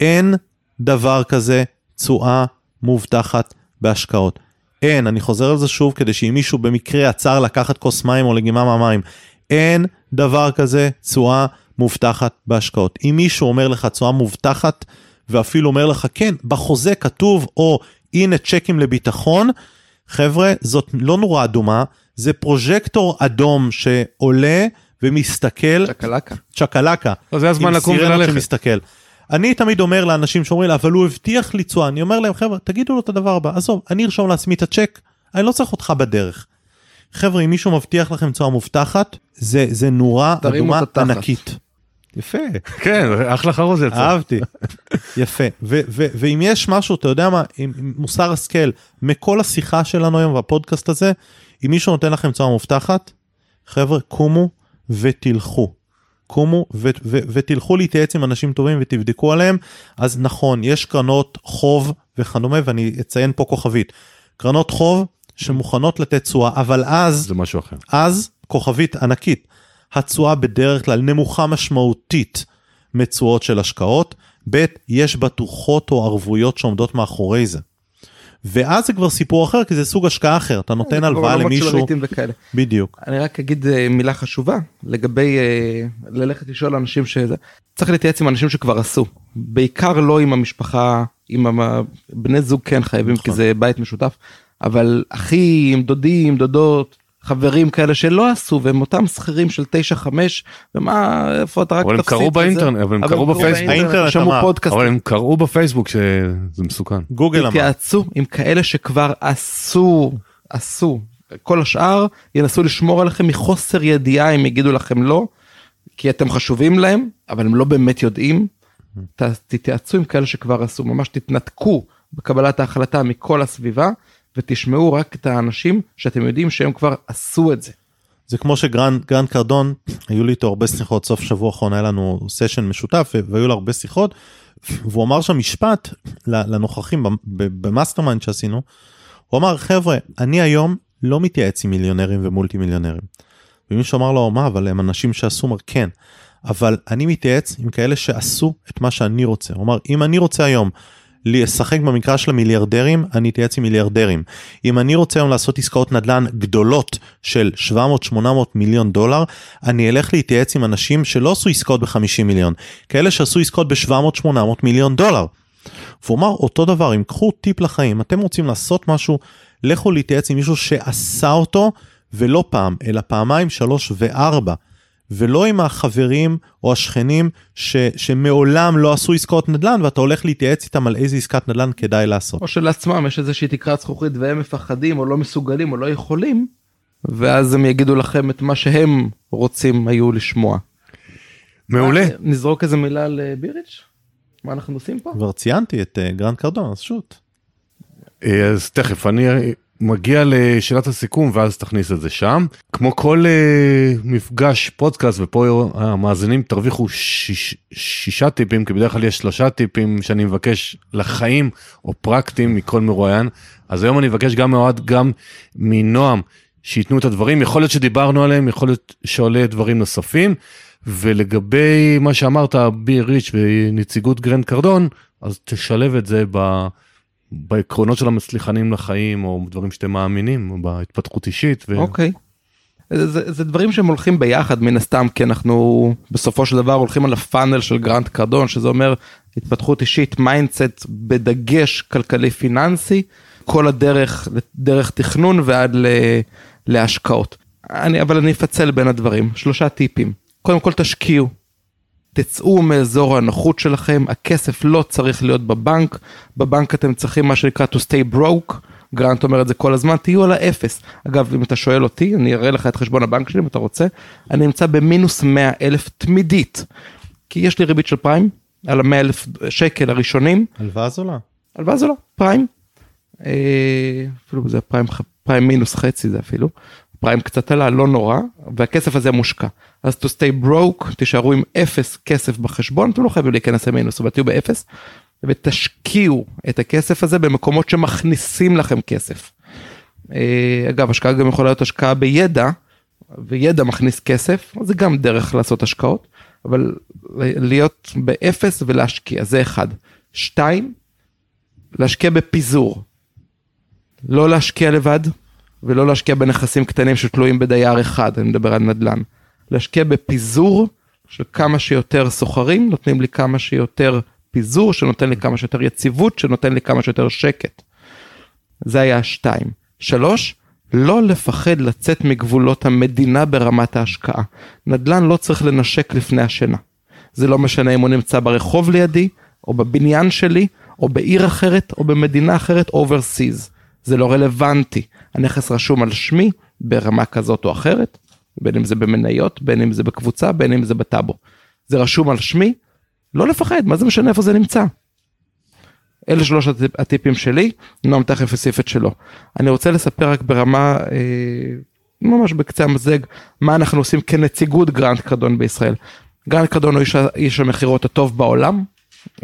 אין דבר כזה תשואה מובטחת בהשקעות. אין, אני חוזר על זה שוב כדי שאם מישהו במקרה עצר לקחת כוס מים או לגימה מהמים, אין דבר כזה תשואה מובטחת בהשקעות. אם מישהו אומר לך תשואה מובטחת ואפילו אומר לך כן, בחוזה כתוב או הנה צ'קים לביטחון, חבר'ה, זאת לא נורה אדומה, זה פרוז'קטור אדום שעולה ומסתכל, צ'קלקה. צ'קלקה. זה הזמן עם לקום סירנות וללכת. שמסתכל. אני תמיד אומר לאנשים שאומרים, אבל הוא הבטיח לי תשואה, אני אומר להם, חבר'ה, תגידו לו את הדבר הבא, עזוב, אני ארשום לעצמי את הצ'ק, אני לא צריך אותך בדרך. חבר'ה, אם מישהו מבטיח לכם תשואה מובטחת, זה, זה נורה אדומה. ענקית. יפה, כן, אחלה חרוז יצא. אהבתי. יפה. ו- ו- ואם יש משהו, אתה יודע מה, עם, עם מוסר השכל, מכל השיחה שלנו היום והפודקאסט הזה, אם מישהו נותן לכם תשואה מובטחת, חבר'ה, קומו ותלכו. קומו ו- ו- ותלכו להתייעץ עם אנשים טובים ותבדקו עליהם. אז נכון, יש קרנות חוב וכדומה, ואני אציין פה כוכבית. קרנות חוב שמוכנות לתת תשואה, אבל אז זה משהו אחר. אז כוכבית ענקית, התשואה בדרך כלל נמוכה משמעותית מתשואות של השקעות, ב' יש בטוחות או ערבויות שעומדות מאחורי זה. ואז זה כבר סיפור אחר כי זה סוג השקעה אחר, אתה נותן הלוואה למישהו. בדיוק, אני רק אגיד אה, מילה חשובה לגבי אה, ללכת לשאול אנשים שזה צריך להתייעץ עם אנשים שכבר עשו בעיקר לא עם המשפחה עם בני זוג כן חייבים נכון. כי זה בית משותף אבל אחים דודים דודות חברים כאלה שלא עשו והם אותם שכירים של 9-5 ומה איפה אתה רק אבל הם תפסיד קראו. באינטרנט, אבל הם קראו בפייסבוק. האינטרנט שמעו פודקאסט אבל הם קראו בפייסבוק שזה מסוכן. גוגל אמר, תתייעצו עם כאלה שכבר עשו עשו כל השאר ינסו לשמור עליכם מחוסר ידיעה אם יגידו לכם לא כי אתם חשובים להם אבל הם לא באמת יודעים. תתייעצו עם כאלה שכבר עשו ממש תתנתקו בקבלת ההחלטה מכל הסביבה ותשמעו רק את האנשים שאתם יודעים שהם כבר עשו את זה. זה כמו שגרנט גרנט קרדון, היו לי איתו הרבה שיחות, סוף שבוע האחרון היה לנו סשן משותף והיו לו הרבה שיחות, והוא אמר שם משפט לנוכחים ב mastermind שעשינו, הוא אמר חבר'ה, אני היום לא מתייעץ עם מיליונרים ומולטי מיליונרים. ומישהו אמר לו, מה, אבל הם אנשים שעשו, הוא אמר, כן, אבל אני מתייעץ עם כאלה שעשו את מה שאני רוצה. הוא אמר, אם אני רוצה היום לשחק במקרא של המיליארדרים, אני אתייעץ עם מיליארדרים. אם אני רוצה היום לעשות עסקאות נדל"ן גדולות של 700-800 מיליון דולר, אני אלך להתייעץ עם אנשים שלא עשו עסקאות ב-50 מיליון, כאלה שעשו עסקאות ב-700-800 מיליון דולר. והוא אמר אותו דבר, אם קחו טיפ לחיים, אתם רוצים לעשות משהו, לכו להתייעץ עם מישהו שעשה אותו, ולא פעם, אלא פעמיים, שלוש וארבע. ולא עם החברים או השכנים ש, שמעולם לא עשו עסקאות נדל"ן ואתה הולך להתייעץ איתם על איזה עסקת נדל"ן כדאי לעשות. או שלעצמם יש איזושהי תקרת זכוכית והם מפחדים או לא מסוגלים או לא יכולים ואז הם יגידו לכם את מה שהם רוצים היו לשמוע. מעולה. אה, נזרוק איזה מילה על אה, Be Rich? מה אנחנו עושים פה? כבר ציינתי את uh, גרנט קרדון, אז shoot. אה, אז תכף אני מגיע לשאלת הסיכום ואז תכניס את זה שם. כמו כל אה, מפגש פודקאסט ופה המאזינים תרוויחו שיש, שישה טיפים כי בדרך כלל יש שלושה טיפים שאני מבקש לחיים או פרקטיים מכל מרואיין. אז היום אני מבקש גם מאוהד גם מנועם שייתנו את הדברים יכול להיות שדיברנו עליהם יכול להיות שעולה דברים נוספים. ולגבי מה שאמרת Be Rich ונציגות גרנט קרדון אז תשלב את זה ב... בעקרונות של המצליחנים לחיים או דברים שאתם מאמינים בהתפתחות אישית. ו... אוקיי. זה, זה דברים שהם הולכים ביחד מן הסתם כי אנחנו בסופו של דבר הולכים על ה funnel של גרנט קרדון שזה אומר התפתחות אישית mindset בדגש כלכלי פיננסי כל הדרך דרך תכנון ועד ל, להשקעות. אני אבל אני אפצל בין הדברים שלושה טיפים קודם כל תשקיעו. תצאו מאזור הנוחות שלכם הכסף לא צריך להיות בבנק בבנק אתם צריכים מה שנקרא to stay broke גרנט אומר את זה כל הזמן תהיו על האפס. אגב אם אתה שואל אותי אני אראה לך את חשבון הבנק שלי אם אתה רוצה אני נמצא במינוס 100 אלף תמידית כי יש לי ריבית של פריים על המאה אלף שקל הראשונים. הלוואה זולה. הלוואה זולה פריים. אה, אפילו זה פריים פריים מינוס חצי זה אפילו פריים קצת עלה לא נורא והכסף הזה מושקע אז to stay broke תישארו עם אפס כסף בחשבון אתם לא חייבים להיכנס למינוס אבל תהיו באפס ותשקיעו את הכסף הזה במקומות שמכניסים לכם כסף. אה, אגב השקעה גם יכולה להיות השקעה בידע וידע מכניס כסף זה גם דרך לעשות השקעות אבל להיות באפס ולהשקיע זה אחד. שתיים להשקיע בפיזור. לא להשקיע לבד ולא להשקיע בנכסים קטנים שתלויים בדייר אחד אני מדבר על נדל"ן. להשקיע בפיזור של כמה שיותר סוחרים נותנים לי כמה שיותר פיזור שנותן לי כמה שיותר יציבות שנותן לי כמה שיותר שקט. זה היה שתיים. שלוש, לא לפחד לצאת מגבולות המדינה ברמת ההשקעה. נדל"ן לא צריך לנשק לפני השינה. זה לא משנה אם הוא נמצא ברחוב לידי, או בבניין שלי, או בעיר אחרת, או במדינה אחרת, overseas. זה לא רלוונטי. הנכס רשום על שמי ברמה כזאת או אחרת, בין אם זה במניות, בין אם זה בקבוצה, בין אם זה בטאבו. זה רשום על שמי, לא לפחד, מה זה משנה איפה זה נמצא. אלה שלוש הטיפ, הטיפים שלי, נועם תכף יוסיף את שלו. אני רוצה לספר רק ברמה, אה, ממש בקצה המזלג, מה אנחנו עושים כנציגות גרנט קרדון בישראל. גרנט קרדון הוא איש, איש המכירות הטוב בעולם,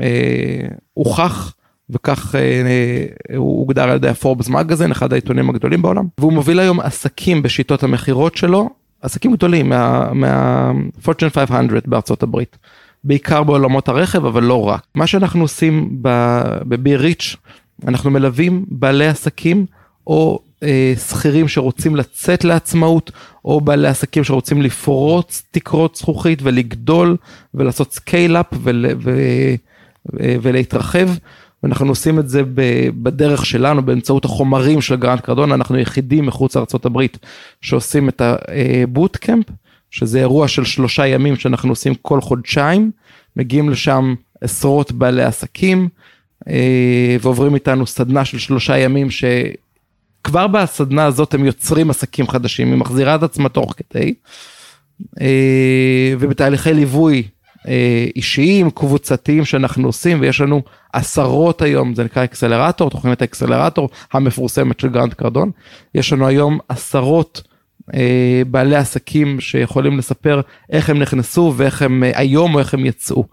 אה, הוכח, וכך אה, הוא הוגדר על ידי ה Forbes Magazine, אחד העיתונים הגדולים בעולם, והוא מוביל היום עסקים בשיטות המכירות שלו, עסקים גדולים מה, מה Fortune 500 בארצות הברית. בעיקר בעולמות הרכב אבל לא רק. מה שאנחנו עושים ב Be Rich אנחנו מלווים בעלי עסקים או אה, שכירים שרוצים לצאת לעצמאות או בעלי עסקים שרוצים לפרוץ תקרות זכוכית ולגדול ולעשות scale-up ול, ו, ו, ולהתרחב. ואנחנו עושים את זה בדרך שלנו באמצעות החומרים של גרנט קרדון אנחנו יחידים מחוץ לארה"ב שעושים את ה bootcamp שזה אירוע של שלושה ימים שאנחנו עושים כל חודשיים, מגיעים לשם עשרות בעלי עסקים אה, ועוברים איתנו סדנה של שלושה ימים שכבר בסדנה הזאת הם יוצרים עסקים חדשים, היא מחזירה את עצמה תוך כדי אה, ובתהליכי ליווי אה, אישיים, קבוצתיים שאנחנו עושים ויש לנו עשרות היום, זה נקרא אקסלרטור, תוכנית האקסלרטור המפורסמת של גרנט קרדון, יש לנו היום עשרות אה, בעלי עסקים שיכולים לספר איך הם נכנסו ואיך הם אה, היום או איך הם יצאו.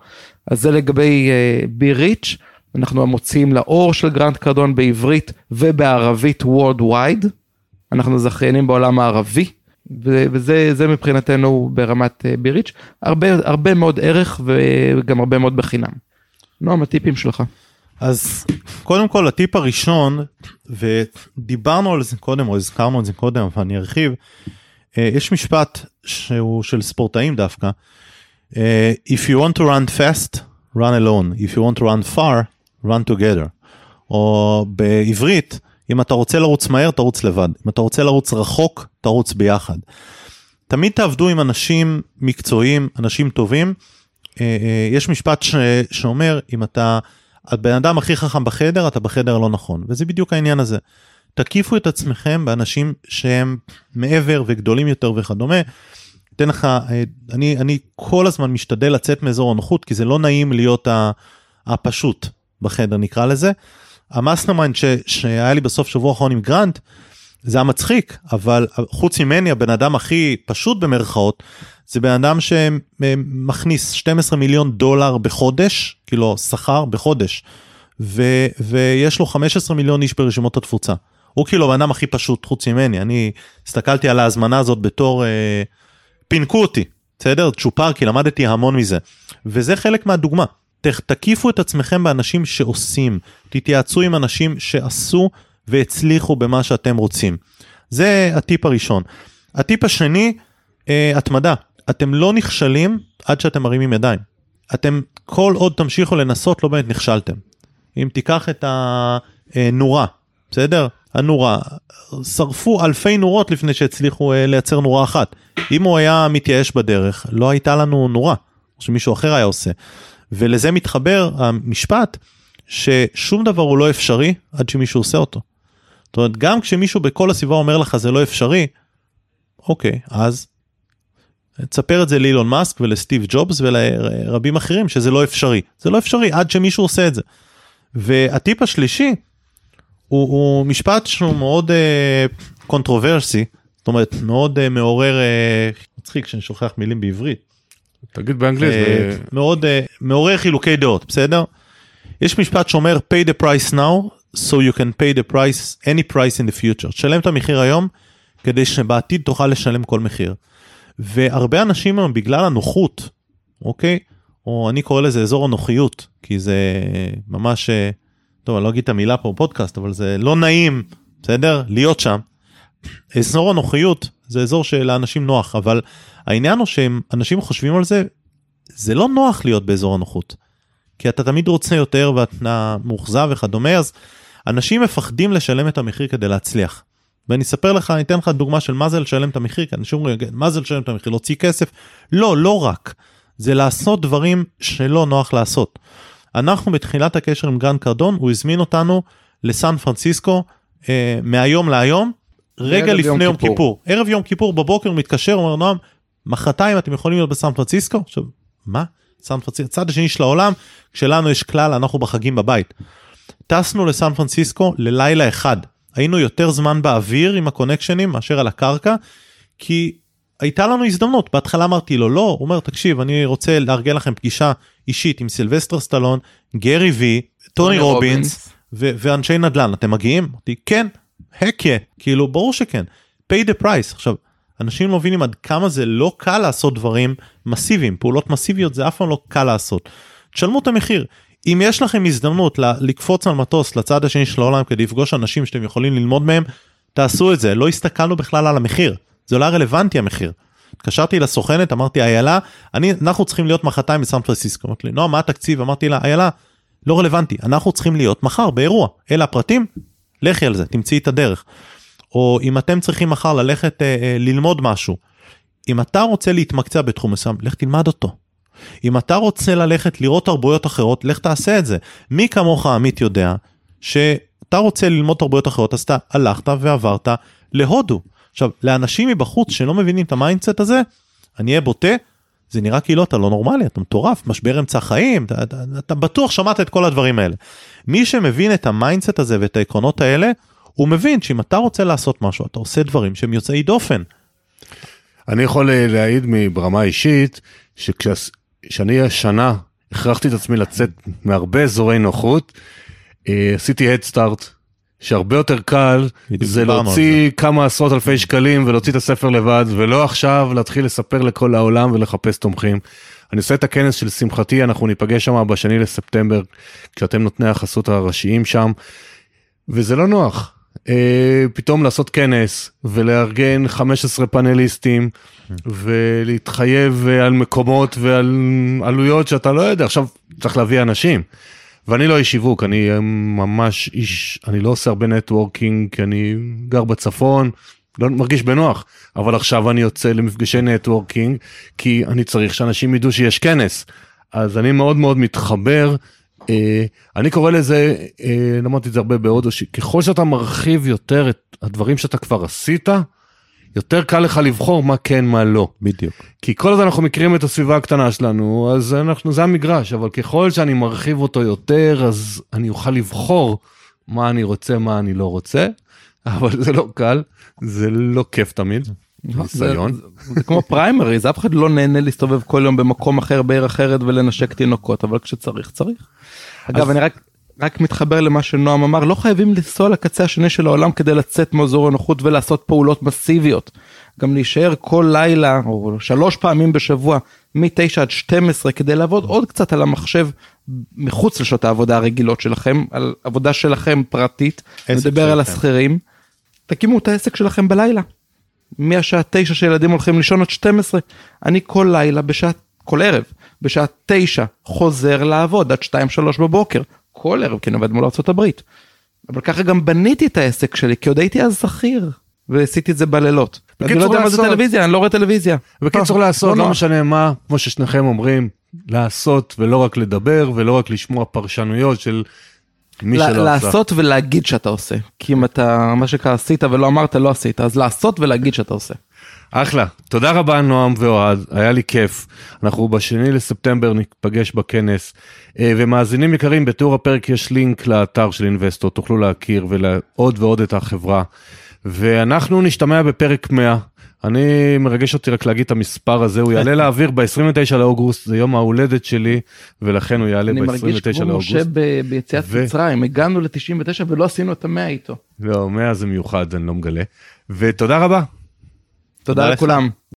אז זה לגבי Be Rich, אנחנו מוציאים לאור של גרנט קרדון בעברית ובערבית Worldwide, אנחנו זכיינים בעולם הערבי. וזה מבחינתנו ברמת Be Rich, הרבה, הרבה מאוד ערך וגם הרבה מאוד בחינם. נועם, הטיפים שלך. אז קודם כל הטיפ הראשון ודיברנו על זה קודם או הזכרנו את זה קודם אבל אני ארחיב. אה, יש משפט שהוא של ספורטאים דווקא. אה, If you want to run fast, run alone. If you want to run far, run together. או בעברית, אם אתה רוצה לרוץ מהר, תרוץ לבד. אם אתה רוצה לרוץ רחוק, תרוץ ביחד. תמיד תעבדו עם אנשים מקצועיים, אנשים טובים. אה, יש משפט ש... שאומר, אם אתה הבן אדם הכי חכם בחדר, אתה בחדר הלא נכון, וזה בדיוק העניין הזה. תקיפו את עצמכם באנשים שהם מעבר וגדולים יותר וכדומה. אתן לך, אה, אני, אני כל הזמן משתדל לצאת מאזור הנוחות, כי זה לא נעים להיות הפשוט בחדר נקרא לזה. ה mastermind שהיה לי בסוף שבוע האחרון עם גרנט, זה היה מצחיק, אבל חוץ ממני הבן אדם הכי פשוט במרכאות, זה בן אדם שמכניס 12 מיליון דולר בחודש, כאילו שכר בחודש, ו, ויש לו 15 מיליון איש ברשימות התפוצה. הוא כאילו הבן אדם הכי פשוט חוץ ממני, אני הסתכלתי על ההזמנה הזאת בתור, אה, פינקו אותי, בסדר? צ'ופר, כי למדתי המון מזה. וזה חלק מהדוגמה. תקיפו את עצמכם באנשים שעושים, תתייעצו עם אנשים שעשו והצליחו במה שאתם רוצים. זה הטיפ הראשון. הטיפ השני, אה, התמדה. אתם לא נכשלים עד שאתם מרימים ידיים. אתם כל עוד תמשיכו לנסות לא באמת נכשלתם. אם תיקח את הנורה, בסדר? הנורה, שרפו אלפי נורות לפני שהצליחו אה, לייצר נורה אחת. אם הוא היה מתייאש בדרך, לא הייתה לנו נורה, שמישהו אחר היה עושה. ולזה מתחבר המשפט ששום דבר הוא לא אפשרי עד שמישהו עושה אותו. זאת אומרת, גם כשמישהו בכל הסביבה אומר לך זה לא אפשרי, אוקיי, אז תספר את זה לאילון מאסק ולסטיב ג'ובס ולרבים אחרים שזה לא אפשרי. זה לא אפשרי עד שמישהו עושה את זה. והטיפ השלישי הוא, הוא משפט שהוא מאוד אה, controversy, זאת אומרת מאוד אה, מעורר, אה, מצחיק שאני שוכח מילים בעברית. תגיד באנגלית. אה, מאוד אה, מעורר חילוקי דעות, בסדר? יש משפט שאומר pay the price now so you can pay the price any price in the future. תשלם את המחיר היום כדי שבעתיד תוכל לשלם כל מחיר. והרבה אנשים היום בגלל הנוחות, אוקיי? או אני קורא לזה אזור הנוחיות, כי זה ממש, אה, טוב, אני לא אגיד את המילה פה בפודקאסט, אבל זה לא נעים, בסדר? להיות שם. אזור הנוחיות זה אזור שלאנשים נוח, אבל העניין הוא שהם, אנשים חושבים על זה, זה לא נוח להיות באזור הנוחות. כי אתה תמיד רוצה יותר ואתה מאוכזב וכדומה, אז אנשים מפחדים לשלם את המחיר כדי להצליח. ואני אספר לך, אני אתן לך דוגמה של מה זה לשלם את המחיר, כי אנשים אומרים, מה זה לשלם את המחיר, להוציא כסף? לא, לא רק. זה לעשות דברים שלא נוח לעשות. אנחנו בתחילת הקשר עם גרנט קרדון, הוא הזמין אותנו לסן פרנסיסקו אה, מהיום להיום, רגע לפני יום יום כיפור. כיפור. ערב יום כיפור בבוקר מתקשר, אומר נועם, מחרתיים אתם יכולים להיות בסן פרנסיסקו? עכשיו, מה? סן פרנסיסקו, הצד השני של העולם, כשלנו יש כלל, אנחנו בחגים בבית. טסנו לסן פרנסיסקו ללילה אחד. היינו יותר זמן באוויר עם הקונקשנים מאשר על הקרקע, כי הייתה לנו הזדמנות. בהתחלה אמרתי לו לא, הוא אומר תקשיב אני רוצה לארגן לכם פגישה אישית עם סילבסטר סטלון, גרי וי, טוני רובינס ו- ואנשי נדל"ן אתם מגיעים? אמרתי כן, yeah, כאילו ברור שכן. pay the price. עכשיו אנשים לא מבינים עד כמה זה לא קל לעשות דברים מסיביים, פעולות מסיביות זה אף פעם לא קל לעשות. תשלמו את המחיר. אם יש לכם הזדמנות לקפוץ על מטוס לצד השני של העולם כדי לפגוש אנשים שאתם יכולים ללמוד מהם, תעשו את זה. לא הסתכלנו בכלל על המחיר, זה לא היה רלוונטי המחיר. התקשרתי לסוכנת, אמרתי איילה, אני, אנחנו צריכים להיות מחרתיים בסן פרנסיסקו. אמרתי לי, נועם, מה התקציב? אמרתי לה, איילה, לא רלוונטי, אנחנו צריכים להיות מחר באירוע. אלה הפרטים, לכי על זה, תמצאי את הדרך. או אם אתם צריכים מחר ללכת אה, אה, ללמוד משהו, אם אתה רוצה להתמקצע בתחום מסוים, לך תלמד אותו. אם אתה רוצה ללכת לראות תרבויות אחרות, לך תעשה את זה. מי כמוך עמית יודע שאתה רוצה ללמוד תרבויות אחרות, אז אתה הלכת ועברת להודו. עכשיו, לאנשים מבחוץ שלא מבינים את ה mindset הזה, אני אהיה בוטה, זה נראה כאילו אתה לא נורמלי, אתה מטורף, משבר אמצע חיים, אתה, אתה, אתה בטוח שמעת את כל הדברים האלה. מי שמבין את ה mindset הזה ואת העקרונות האלה, הוא מבין שאם אתה רוצה לעשות משהו, אתה עושה דברים שהם יוצאי דופן. אני יכול אה, להעיד מ- ברמה אישית, שכשאני השנה הכרחתי את עצמי לצאת מהרבה אזורי נוחות, אה, עשיתי Head Start, שהרבה יותר קל זה להוציא כמה עשרות אלפי שקלים ולהוציא את הספר לבד, ולא עכשיו להתחיל לספר לכל העולם ולחפש תומכים. אני עושה את הכנס של שמחתי, אנחנו ניפגש שם בשני לספטמבר, כשאתם נותני החסות הראשיים שם, וזה לא נוח. אה, פתאום לעשות כנס ולארגן 15 פאנליסטים ולהתחייב אה, על מקומות ועל עלויות שאתה לא יודע, עכשיו צריך להביא אנשים. ואני לא איש שיווק, אני אה, ממש איש, אני לא עושה הרבה נטוורקינג, כי אני גר בצפון, לא מרגיש בנוח, אבל עכשיו אני יוצא למפגשי נטוורקינג, כי אני צריך שאנשים ידעו שיש כנס. אז אני מאוד מאוד מתחבר, אני קורא לזה, אה, למדתי את זה הרבה בהודו, שככל שאתה מרחיב יותר את הדברים שאתה כבר עשית, יותר קל לך לבחור מה כן מה לא. בדיוק. כי כל עוד אנחנו מכירים את הסביבה הקטנה שלנו, אז אנחנו, זה המגרש, אבל ככל שאני מרחיב אותו יותר, אז אני אוכל לבחור מה אני רוצה, מה אני לא רוצה, אבל זה לא קל, זה לא כיף תמיד, ניסיון. זה, זה, זה כמו פריימריז, אף אחד לא נהנה להסתובב כל יום במקום אחר בעיר אחרת ולנשק תינוקות, אבל כשצריך צריך. אגב, אז- אני רק... רק מתחבר למה שנועם אמר, לא חייבים לנסוע לקצה השני של העולם כדי לצאת מאזור הנוחות ולעשות פעולות מסיביות. גם להישאר כל לילה או שלוש פעמים בשבוע מ-9 עד 12 כדי לעבוד עוד קצת על המחשב מחוץ לשעות העבודה הרגילות שלכם, על עבודה שלכם פרטית, נדבר על. השכירים. תקימו את העסק שלכם בלילה. מהשעה 9 שילדים הולכים לישון עד 12, אני כל לילה בשעה, כל ערב, בשעה 9 חוזר לעבוד עד 2-3 בבוקר. כל ערב כי אני עובד מול ארה"ב. אבל ככה גם בניתי את העסק שלי כי עוד הייתי אז שכיר ועשיתי את זה בלילות. אני לא יודע מה זה. טלוויזיה אני לא רואה טלוויזיה. בקיצור אה, לעשות, לא נוח. משנה מה, כמו ששניכם אומרים, לעשות ולא רק לדבר ולא רק לשמוע פרשנויות של מי ל- שלא עשה. לעשות ולהגיד שאתה עושה כי אם אתה מה שנקרא עשית ולא אמרת לא עשית אז לעשות ולהגיד שאתה עושה. אחלה, תודה רבה נועם ואוהד, היה לי כיף. אנחנו בשני לספטמבר ניפגש בכנס. אה, ומאזינים יקרים, בתיאור הפרק יש לינק לאתר של אינבסטור, תוכלו להכיר ולעוד ועוד את החברה. ואנחנו נשתמע בפרק 100. אני מרגש אותי רק להגיד את המספר הזה, הוא יעלה לאוויר ב-29 לאוגוסט, זה יום ההולדת שלי, ולכן הוא יעלה אני מרגיש ב-29 כמו משה לאוגוסט. ב- ביציאת ו- מצרים הגענו ל-99 ולא עשינו את המאה איתו. לא, 100 זה מיוחד, אני לא מגלה. ותודה רבה. תודה. לכולם.